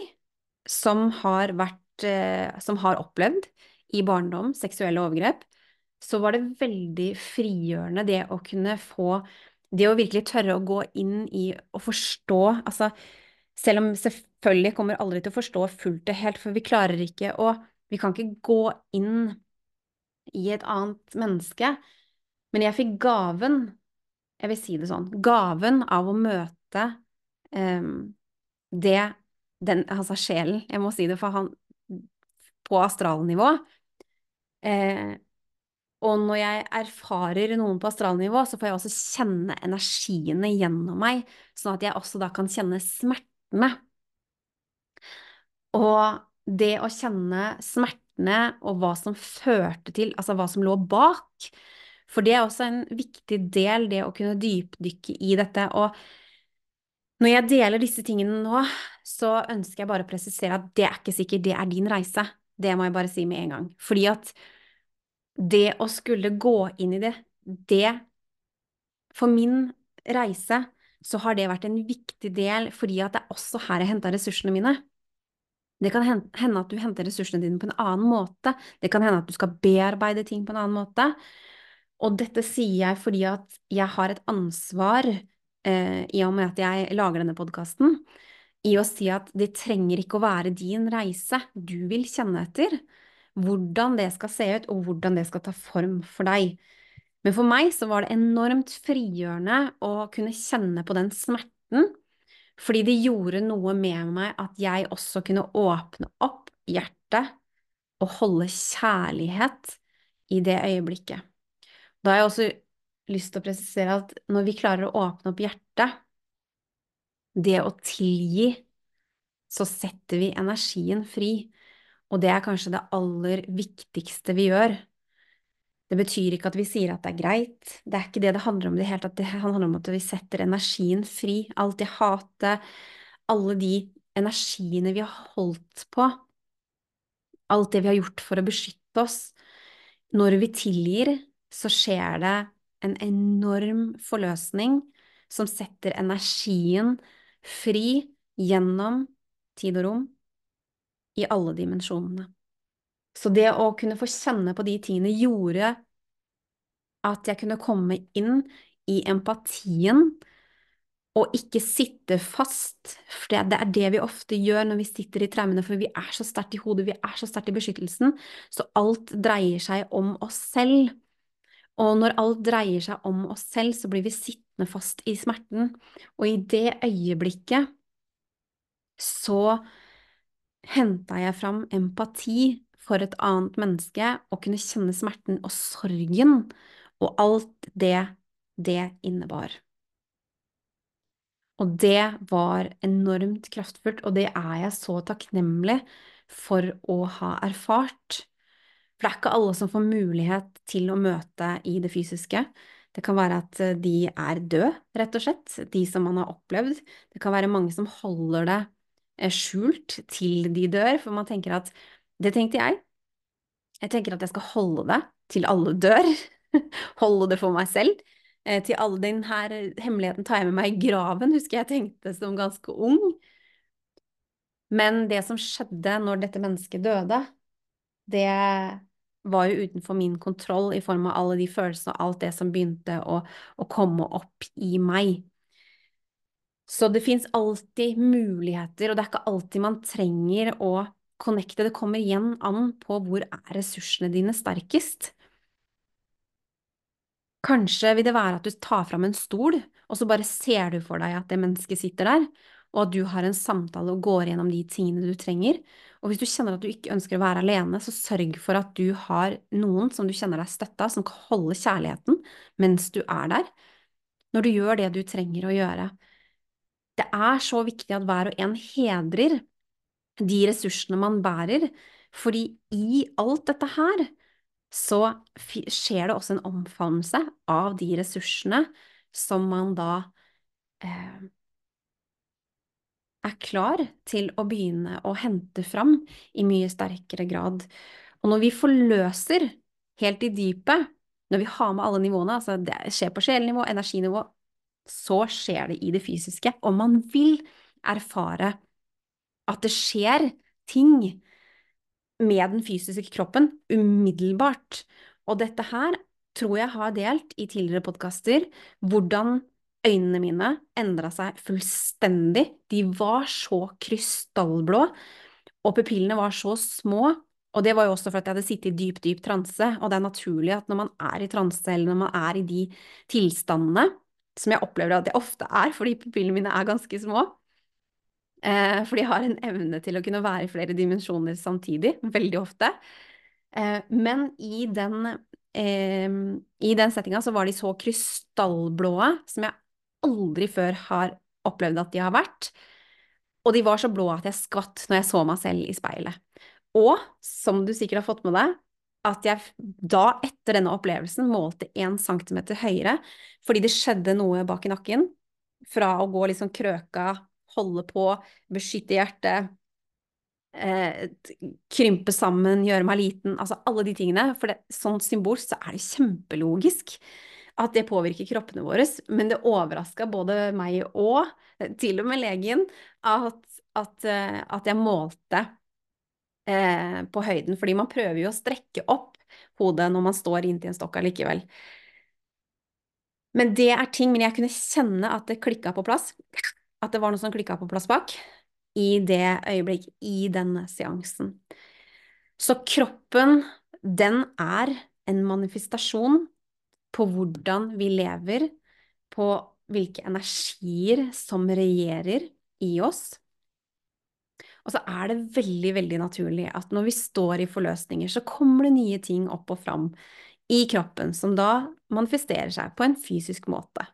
som har vært eh, Som har opplevd i barndom seksuelle overgrep, så var det veldig frigjørende det å kunne få det å virkelig tørre å gå inn i og forstå Altså, selv om selvfølgelig kommer aldri til å forstå fullt og helt, for vi klarer ikke å Vi kan ikke gå inn i et annet menneske. Men jeg fikk gaven, jeg vil si det sånn, gaven av å møte um, det den, Altså sjelen, jeg må si det for han på astralnivå. Eh, og når jeg erfarer noen på astralnivå, så får jeg også kjenne energiene gjennom meg, sånn at jeg også da kan kjenne smertene. Og det å kjenne smertene og hva som førte til, altså hva som lå bak, for det er også en viktig del, det å kunne dypdykke i dette. Og når jeg deler disse tingene nå, så ønsker jeg bare å presisere at det er ikke sikkert det er din reise. Det må jeg bare si med en gang. Fordi at det å skulle gå inn i det, det For min reise så har det vært en viktig del, fordi at det er også her jeg henta ressursene mine. Det kan hende at du henter ressursene dine på en annen måte. Det kan hende at du skal bearbeide ting på en annen måte. Og dette sier jeg fordi at jeg har et ansvar, eh, i og med at jeg lager denne podkasten, i å si at det trenger ikke å være din reise du vil kjenne etter hvordan det skal se ut, og hvordan det skal ta form for deg. Men for meg så var det enormt frigjørende å kunne kjenne på den smerten, fordi det gjorde noe med meg at jeg også kunne åpne opp hjertet og holde kjærlighet i det øyeblikket. Da har jeg også lyst til å presisere at når vi klarer å åpne opp hjertet, det å tilgi, så setter vi energien fri. Og det er kanskje det aller viktigste vi gjør. Det betyr ikke at vi sier at det er greit, det er ikke det det handler om i det hele tatt, det handler om at vi setter energien fri. Alt det hatet, alle de energiene vi har holdt på, alt det vi har gjort for å beskytte oss. Når vi tilgir, så skjer det en enorm forløsning som setter energien fri gjennom tid og rom i alle dimensjonene. Så det å kunne få kjenne på de tingene gjorde at jeg kunne komme inn i empatien og ikke sitte fast, for det er det vi ofte gjør når vi sitter i traumene, for vi er så sterkt i hodet, vi er så sterkt i beskyttelsen, så alt dreier seg om oss selv. Og når alt dreier seg om oss selv, så blir vi sittende fast i smerten, og i det øyeblikket så henta jeg fram empati for et annet menneske og kunne kjenne smerten og sorgen og alt det det innebar. Og det var enormt kraftfullt, og det er jeg så takknemlig for å ha erfart. For det er ikke alle som får mulighet til å møte i det fysiske. Det kan være at de er døde, rett og slett, de som man har opplevd. Det kan være mange som holder det skjult til de dør, for man tenker at Det tenkte jeg. Jeg tenker at jeg skal holde det til alle dør. holde det for meg selv. Eh, til alle den her hemmeligheten tar jeg med meg i graven, husker jeg tenkte som ganske ung. Men det som skjedde når dette mennesket døde, det var jo utenfor min kontroll i form av alle de følelsene og alt det som begynte å, å komme opp i meg. Så det fins alltid muligheter, og det er ikke alltid man trenger å connecte. Det kommer igjen an på hvor er ressursene dine sterkest. Kanskje vil det være at du tar fram en stol, og så bare ser du for deg at det mennesket sitter der, og at du har en samtale og går gjennom de tingene du trenger. Og hvis du kjenner at du ikke ønsker å være alene, så sørg for at du har noen som du kjenner deg støtta, som kan holde kjærligheten mens du er der, når du gjør det du trenger å gjøre. Det er så viktig at hver og en hedrer de ressursene man bærer, fordi i alt dette her så skjer det også en omfavnelse av de ressursene som man da eh, er klar til å begynne å hente fram i mye sterkere grad. Og når vi forløser helt i dypet, når vi har med alle nivåene, altså det skjer på sjelenivå, energinivå, så skjer det i det fysiske. Og man vil erfare at det skjer ting med den fysiske kroppen umiddelbart. Og dette her tror jeg har delt i tidligere podkaster, hvordan øynene mine endra seg fullstendig. De var så krystallblå, og pupillene var så små. Og det var jo også for at jeg hadde sittet i dyp, dyp transe, og det er naturlig at når man er i transe, eller når man er i de tilstandene, som jeg opplever at jeg ofte er, fordi pupillene mine er ganske små, eh, for de har en evne til å kunne være i flere dimensjoner samtidig, veldig ofte. Eh, men i den, eh, den settinga så var de så krystallblåe som jeg aldri før har opplevd at de har vært. Og de var så blå at jeg skvatt når jeg så meg selv i speilet. Og, som du sikkert har fått med deg, at jeg da, etter denne opplevelsen, målte én centimeter høyere fordi det skjedde noe bak i nakken. Fra å gå liksom krøka, holde på, beskytte hjertet, eh, krympe sammen, gjøre meg liten, altså alle de tingene. For det, sånn symbol så er det kjempelogisk at det påvirker kroppene våre. Men det overraska både meg og til og med legen at, at, eh, at jeg målte eh, på høyden. Fordi man prøver jo å strekke opp hodet når man står inntil en stokk allikevel. Men det er ting Men jeg kunne kjenne at det klikka på plass. At det var noe som klikka på plass bak i det øyeblikk, i den seansen. Så kroppen, den er en manifestasjon på hvordan vi lever, på hvilke energier som regjerer i oss. Og så er det veldig, veldig naturlig at når vi står i forløsninger, så kommer det nye ting opp og fram i kroppen som da manifesterer seg på en fysisk måte.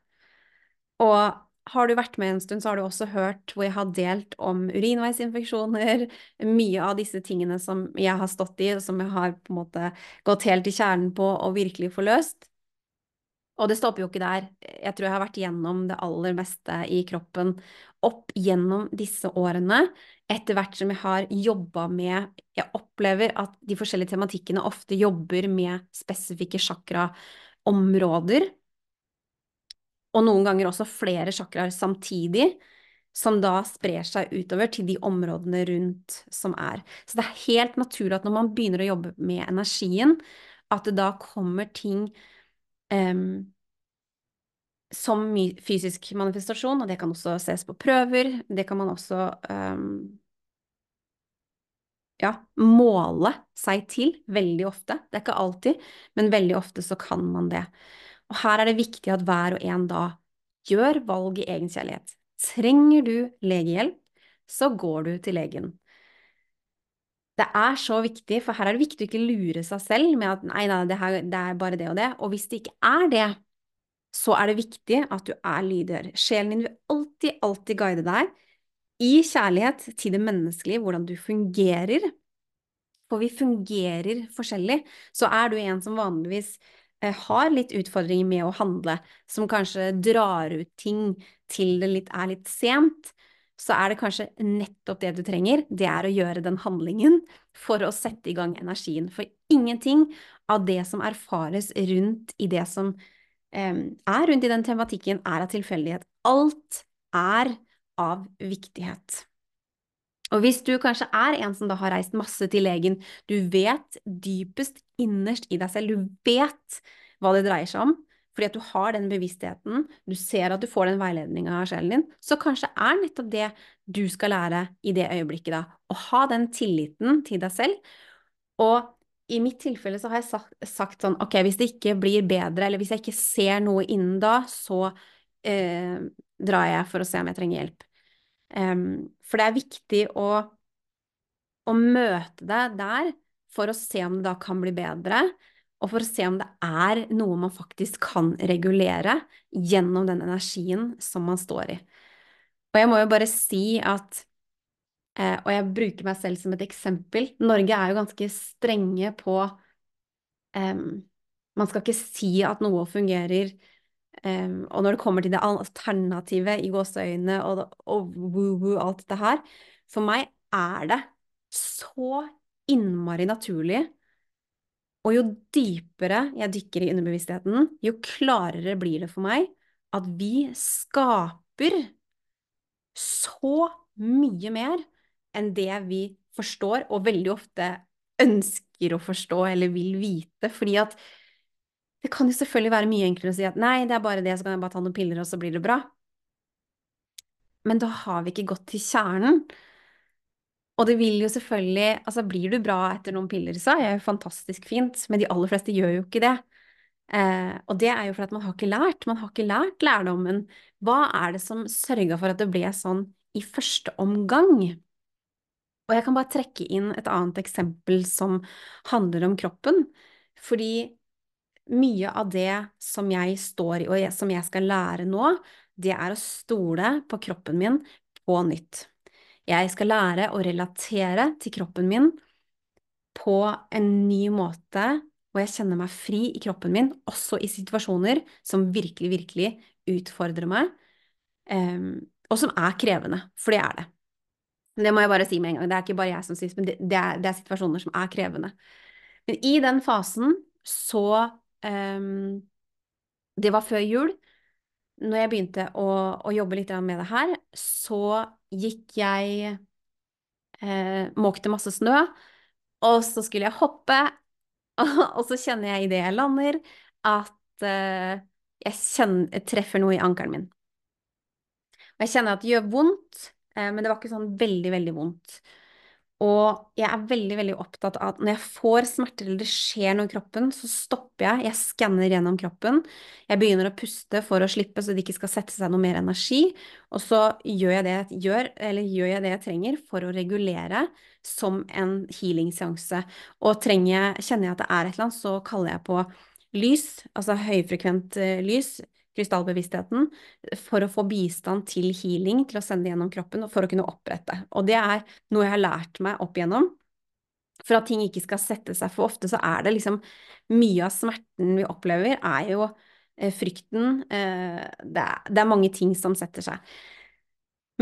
Og har du vært med en stund, så har du også hørt hvor jeg har delt om urinveisinfeksjoner, mye av disse tingene som jeg har stått i, og som jeg har på en måte gått helt i kjernen på og virkelig forløst. Og det stopper jo ikke der. Jeg tror jeg har vært gjennom det aller meste i kroppen opp gjennom disse årene, etter hvert som jeg har jobba med Jeg opplever at de forskjellige tematikkene ofte jobber med spesifikke sjakraområder. og noen ganger også flere sjakraer samtidig, som da sprer seg utover til de områdene rundt som er. Så det er helt naturlig at når man begynner å jobbe med energien, at det da kommer ting um, som fysisk manifestasjon, og det kan også ses på prøver. Det kan man også um, ja, måle seg til veldig ofte. Det er ikke alltid, men veldig ofte så kan man det. Og her er det viktig at hver og en da gjør valg i egen kjærlighet. Trenger du legehjelp, så går du til legen. Det er så viktig, for her er det viktig å ikke lure seg selv med at nei, nei, det, her, det er bare det og det. Og hvis det ikke er det, så er det viktig at du er lydhør. Sjelen din vil alltid, alltid guide deg i kjærlighet til det menneskelige, hvordan du fungerer. For vi fungerer forskjellig. Så er du en som vanligvis eh, har litt utfordringer med å handle, som kanskje drar ut ting til det litt, er litt sent, så er det kanskje nettopp det du trenger, det er å gjøre den handlingen for å sette i gang energien. For ingenting av det som erfares rundt i det som eh, er rundt i den tematikken, er av tilfeldighet. Alt er av viktighet. Og hvis du kanskje er en som da har reist masse til legen, du vet dypest innerst i deg selv, du vet hva det dreier seg om, fordi at du har den bevisstheten, du ser at du får den veiledninga av sjelen din, så kanskje er nettopp det du skal lære i det øyeblikket, da. Å ha den tilliten til deg selv. Og i mitt tilfelle så har jeg sagt, sagt, sånn, ok, hvis det ikke blir bedre, eller hvis jeg ikke ser noe innen da, så eh, drar jeg for å se om jeg trenger hjelp. Um, for det er viktig å, å møte deg der for å se om det da kan bli bedre og for å se om det er noe man faktisk kan regulere gjennom den energien som man står i. Og jeg må jo bare si at eh, Og jeg bruker meg selv som et eksempel. Norge er jo ganske strenge på um, Man skal ikke si at noe fungerer. Um, og når det kommer til det alternative i gåseøynene og, og woo-woo, alt dette her For meg er det så innmari naturlig og jo dypere jeg dykker i underbevisstheten, jo klarere blir det for meg at vi skaper så mye mer enn det vi forstår, og veldig ofte ønsker å forstå eller vil vite, fordi at Det kan jo selvfølgelig være mye enklere å si at nei, det er bare det, så kan jeg bare ta noen piller, og så blir det bra. Men da har vi ikke gått til kjernen. Og det vil jo selvfølgelig Altså, blir du bra etter noen piller, så er det jo fantastisk fint, men de aller fleste gjør jo ikke det. Eh, og det er jo fordi at man har ikke lært. Man har ikke lært lærdommen. Hva er det som sørga for at det ble sånn i første omgang? Og jeg kan bare trekke inn et annet eksempel som handler om kroppen. Fordi mye av det som jeg står i, og som jeg skal lære nå, det er å stole på kroppen min på nytt. Jeg skal lære å relatere til kroppen min på en ny måte, og jeg kjenner meg fri i kroppen min, også i situasjoner som virkelig, virkelig utfordrer meg, um, og som er krevende, for det er det. Det må jeg bare si med en gang. Det er ikke bare jeg som synes, men det, er, det er, situasjoner som er krevende. Men i den fasen så um, Det var før jul. Når jeg begynte å, å jobbe litt med det her, så gikk jeg eh, Måkte masse snø, og så skulle jeg hoppe, og så kjenner jeg idet jeg lander, at eh, jeg, kjenner, jeg treffer noe i ankelen min. Og jeg kjenner at det gjør vondt, eh, men det var ikke sånn veldig, veldig vondt. Og jeg er veldig veldig opptatt av at når jeg får smerter eller det skjer noe i kroppen, så stopper jeg, jeg skanner gjennom kroppen. Jeg begynner å puste for å slippe så det ikke skal sette seg noe mer energi. Og så gjør jeg det jeg gjør, gjør jeg det jeg trenger for å regulere som en healing-seanse. Og trenger kjenner jeg at det er et eller annet, så kaller jeg på lys, altså høyfrekvent eh, lys, krystallbevisstheten for å få bistand til healing, til å sende gjennom kroppen og for å kunne opprette. Og det er noe jeg har lært meg opp igjennom. For at ting ikke skal sette seg, for ofte så er det liksom Mye av smerten vi opplever, er jo eh, frykten eh, det, er, det, er, mange ting som setter seg.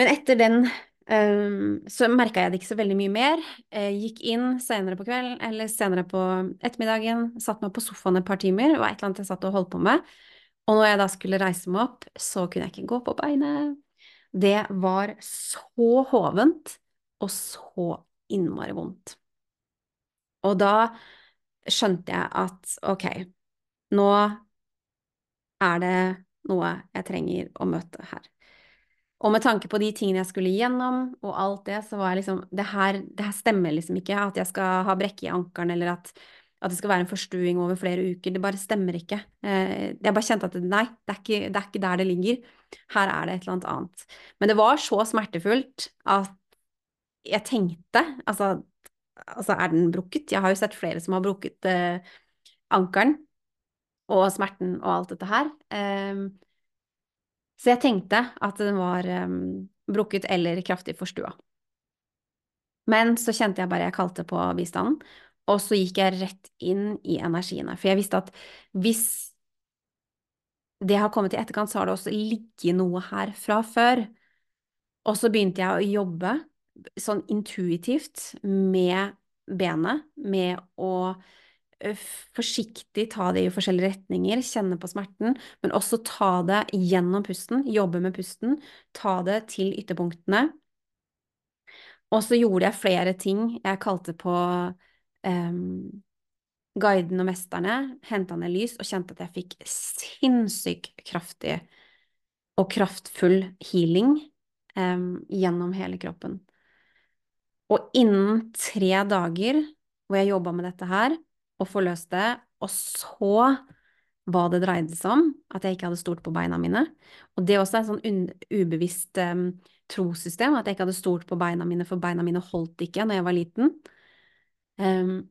Men etter den eh, så merka jeg det ikke så veldig mye mer. Jeg gikk inn senere på kvelden, eller senere på ettermiddagen, satt meg på sofaen et par timer, det var et eller annet jeg satt og holdt på med. Og når jeg da skulle reise meg opp, så kunne jeg ikke gå på beinet. Det var så hovent og så innmari vondt. Og da skjønte jeg at ok, nå er det noe jeg trenger å møte her. Og med tanke på de tingene jeg skulle igjennom, og alt det, så var jeg liksom Det her, det her stemmer liksom ikke. At jeg skal ha brekke i ankelen, eller at at det skal være en forstuing over flere uker. Det bare stemmer ikke. Eh, jeg bare kjente at nei, det er, ikke, det er ikke der det ligger. Her er det et eller annet. Men det var så smertefullt at jeg tenkte altså, altså er den brukket? Jeg har jo sett flere som har brukket eh, ankelen og smerten og alt dette her. Um, så jeg tenkte at den var um, brukket eller kraftig forstua. Men så kjente jeg bare jeg kalte på bistanden, og så gikk jeg rett inn i energiene. For jeg visste at hvis det har kommet i etterkant, så har det også ligget noe her fra før. Og så begynte jeg å jobbe sånn intuitivt med benet, med å forsiktig ta det i forskjellige retninger, kjenne på smerten, men også ta det gjennom pusten, jobbe med pusten, ta det til ytterpunktene. Og så gjorde jeg flere ting jeg kalte på um, guiden og mesterne, henta ned lys og kjente at jeg fikk sinnssykt kraftig og kraftfull healing um, gjennom hele kroppen. Og innen tre dager hvor jeg jobba med dette her og forløste det, og så hva det dreide seg om, at jeg ikke hadde stolt på beina mine. Og det også er et sånn ubevisst um, trossystem, at jeg ikke hadde stolt på beina mine, for beina mine holdt ikke når jeg var liten. Um,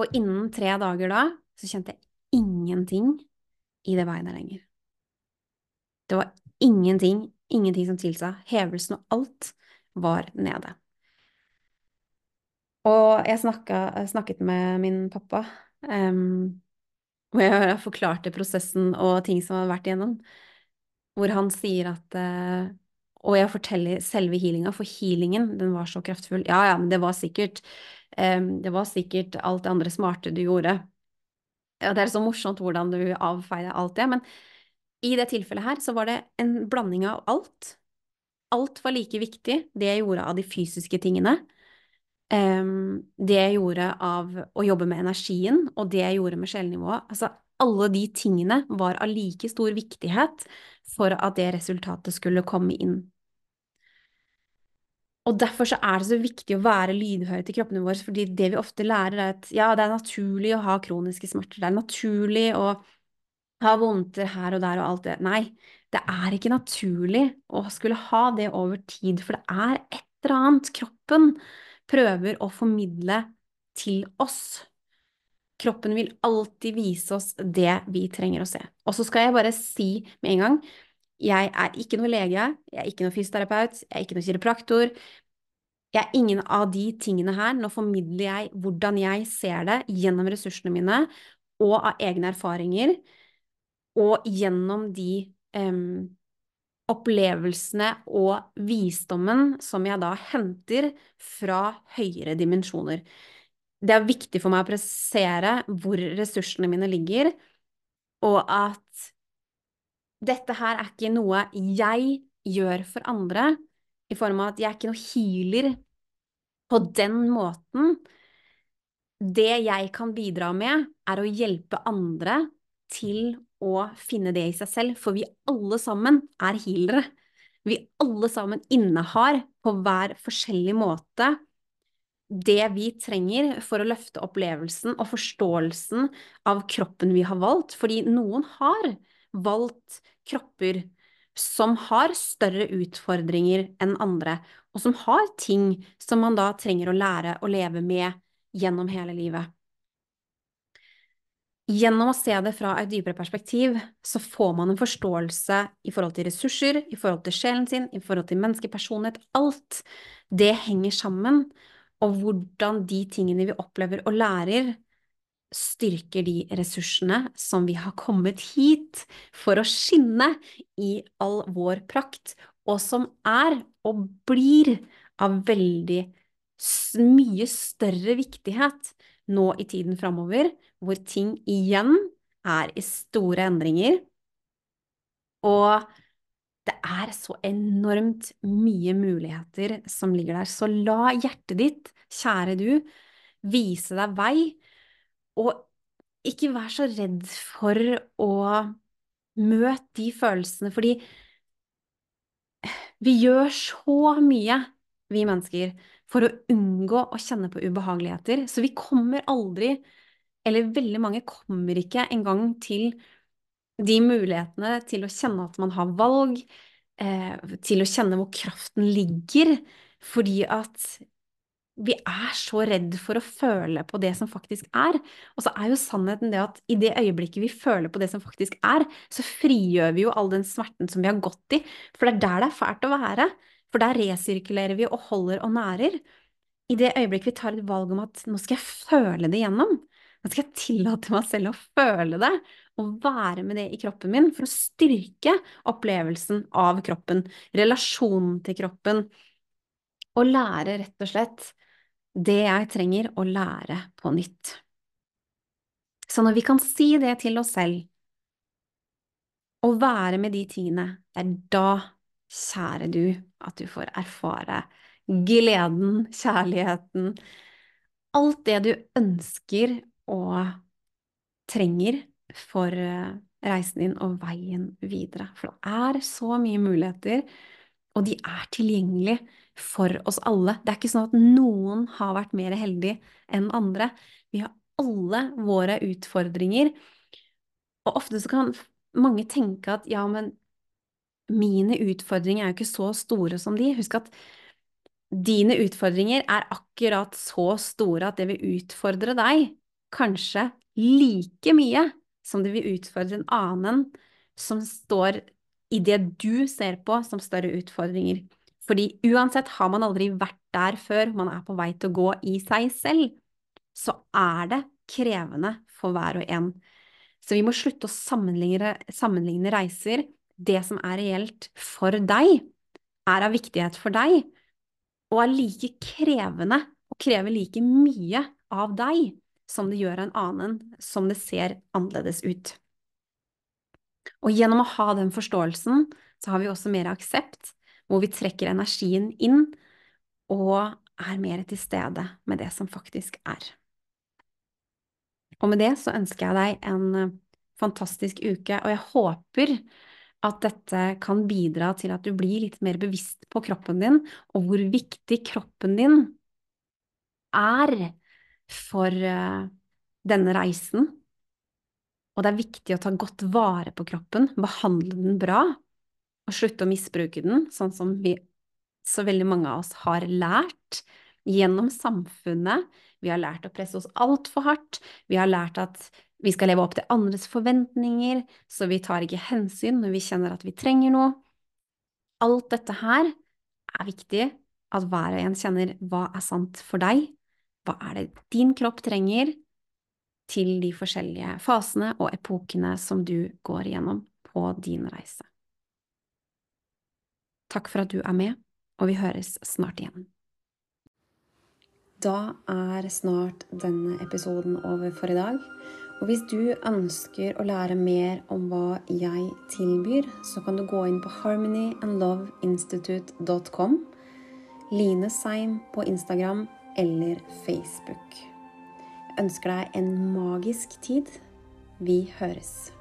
og innen tre dager da, så kjente jeg ingenting i det beinet lenger. Det var ingenting, ingenting som tilsa. Hevelsen og alt var nede. Og jeg snakket, snakket med min pappa, um, hvor jeg forklarte prosessen og ting som hadde vært igjennom, hvor han sier at uh, og jeg forteller selve healinga, for healingen, den var så kraftfull. Ja, ja, men det var sikkert um, Det var sikkert alt det andre smarte du gjorde. Ja, det er så morsomt hvordan du avfeier alt det, men i det tilfellet her så var det en blanding av alt. Alt var like viktig, det jeg gjorde av de fysiske tingene, um, det jeg gjorde av å jobbe med energien, og det jeg gjorde med sjelnivået, altså alle de tingene var av like stor viktighet for at det resultatet skulle komme inn. Og derfor så er det så viktig å være lydhøre til kroppene våre, fordi det vi ofte lærer, er at ja, det er naturlig å ha kroniske smerter, det er naturlig å ha vondter her og der og alt det. Nei, det er ikke naturlig å skulle ha det over tid, for det er et eller annet kroppen prøver å formidle til oss. Kroppen vil alltid vise oss det vi trenger å se. Og så skal jeg bare si med en gang, jeg er ikke noe lege, jeg er ikke noe fysioterapeut, jeg er ikke noe kiropraktor. Jeg er ingen av de tingene her. Nå formidler jeg hvordan jeg ser det gjennom ressursene mine og av egne erfaringer, og gjennom de um, opplevelsene og visdommen som jeg da henter fra høyere dimensjoner. Det er viktig for meg å presisere hvor ressursene mine ligger, og at dette her er ikke noe jeg gjør for andre, i form av at jeg er ikke noe healer på den måten. Det jeg kan bidra med, er å hjelpe andre til å finne det i seg selv, for vi alle sammen er healere. Vi alle sammen innehar på hver forskjellig måte det vi trenger for å løfte opplevelsen og forståelsen av kroppen vi har valgt, fordi noen har valgt kropper som har større utfordringer enn andre, og som har ting som man da trenger å lære å leve med gjennom hele livet. Gjennom å se det fra et dypere perspektiv, så får man en forståelse i forhold til ressurser, i forhold til sjelen sin, i forhold til menneskepersonlighet. Alt det henger sammen, og hvordan de tingene vi opplever og lærer, styrker de ressursene som vi har kommet hit for å skinne i all vår prakt, og som er og blir av veldig mye større viktighet nå i tiden framover, hvor ting igjen er i store endringer. Og det er så enormt mye muligheter som ligger der. Så la hjertet ditt, kjære du, vise deg vei, og ikke vær så redd for å møte de følelsene, fordi vi gjør så mye, vi mennesker, for å unngå å kjenne på ubehageligheter. Så vi kommer aldri, eller veldig mange kommer ikke engang til de mulighetene til å kjenne at man har valg, eh, til å kjenne hvor kraften ligger, fordi at vi er så redd for å føle på det som faktisk er. Og så er jo sannheten det at i det øyeblikket vi føler på det som faktisk er, så frigjør vi jo all den smerten som vi har gått i. For det er der det er fælt å være. For der resirkulerer vi og holder og nærer. I det øyeblikket vi tar et valg om at nå skal jeg føle det gjennom, nå skal jeg tillate meg selv å føle det, og være med det i kroppen min for å styrke opplevelsen av kroppen, relasjonen til kroppen, og lære rett og slett det jeg trenger å lære på nytt. Så når vi kan si det til oss selv, og være med de tingene, det er da, kjære du, at du får erfare gleden, kjærligheten, alt det du ønsker og trenger for eh, reisen din og veien videre. For det er så mye muligheter, og de er tilgjengelige for oss alle. Det er ikke sånn at noen har vært mer heldig enn andre. Vi har alle våre utfordringer. Og ofte så kan mange tenke at ja, men mine utfordringer er jo ikke så store som de. Husk at dine utfordringer er akkurat så store at det vil utfordre deg kanskje like mye som det vil utfordre en annen som står i det du ser på som større utfordringer. Fordi uansett har man aldri vært der før man er på vei til å gå i seg selv, så er det krevende for hver og en. Så vi må slutte å sammenligne, sammenligne reiser. Det som er reelt for deg, er av viktighet for deg, og er like krevende og krever like mye av deg som det gjør en annen som det ser annerledes ut. Og gjennom å ha den forståelsen, så har vi også mer aksept hvor vi trekker energien inn og er mer til stede med det som faktisk er. Og med det så ønsker jeg deg en eh, fantastisk uke, og jeg håper at dette kan bidra til at du blir litt mer bevisst på kroppen din, og hvor viktig kroppen din er for uh, denne reisen. Og det er viktig å ta godt vare på kroppen, behandle den bra, og slutte å misbruke den, sånn som vi så veldig mange av oss har lært gjennom samfunnet. Vi har lært å presse oss altfor hardt. Vi har lært at vi skal leve opp til andres forventninger, så vi tar ikke hensyn når vi kjenner at vi trenger noe. Alt dette her er viktig, at hver og en kjenner hva er sant for deg, hva er det din kropp trenger til de forskjellige fasene og epokene som du går igjennom på din reise. Takk for at du er med, og vi høres snart igjen. Da er snart denne episoden over for i dag. Og hvis du ønsker å lære mer om hva jeg tilbyr, så kan du gå inn på harmonyandloveinstitute.com, Line Seim på Instagram eller Facebook. Jeg ønsker deg en magisk tid. Vi høres.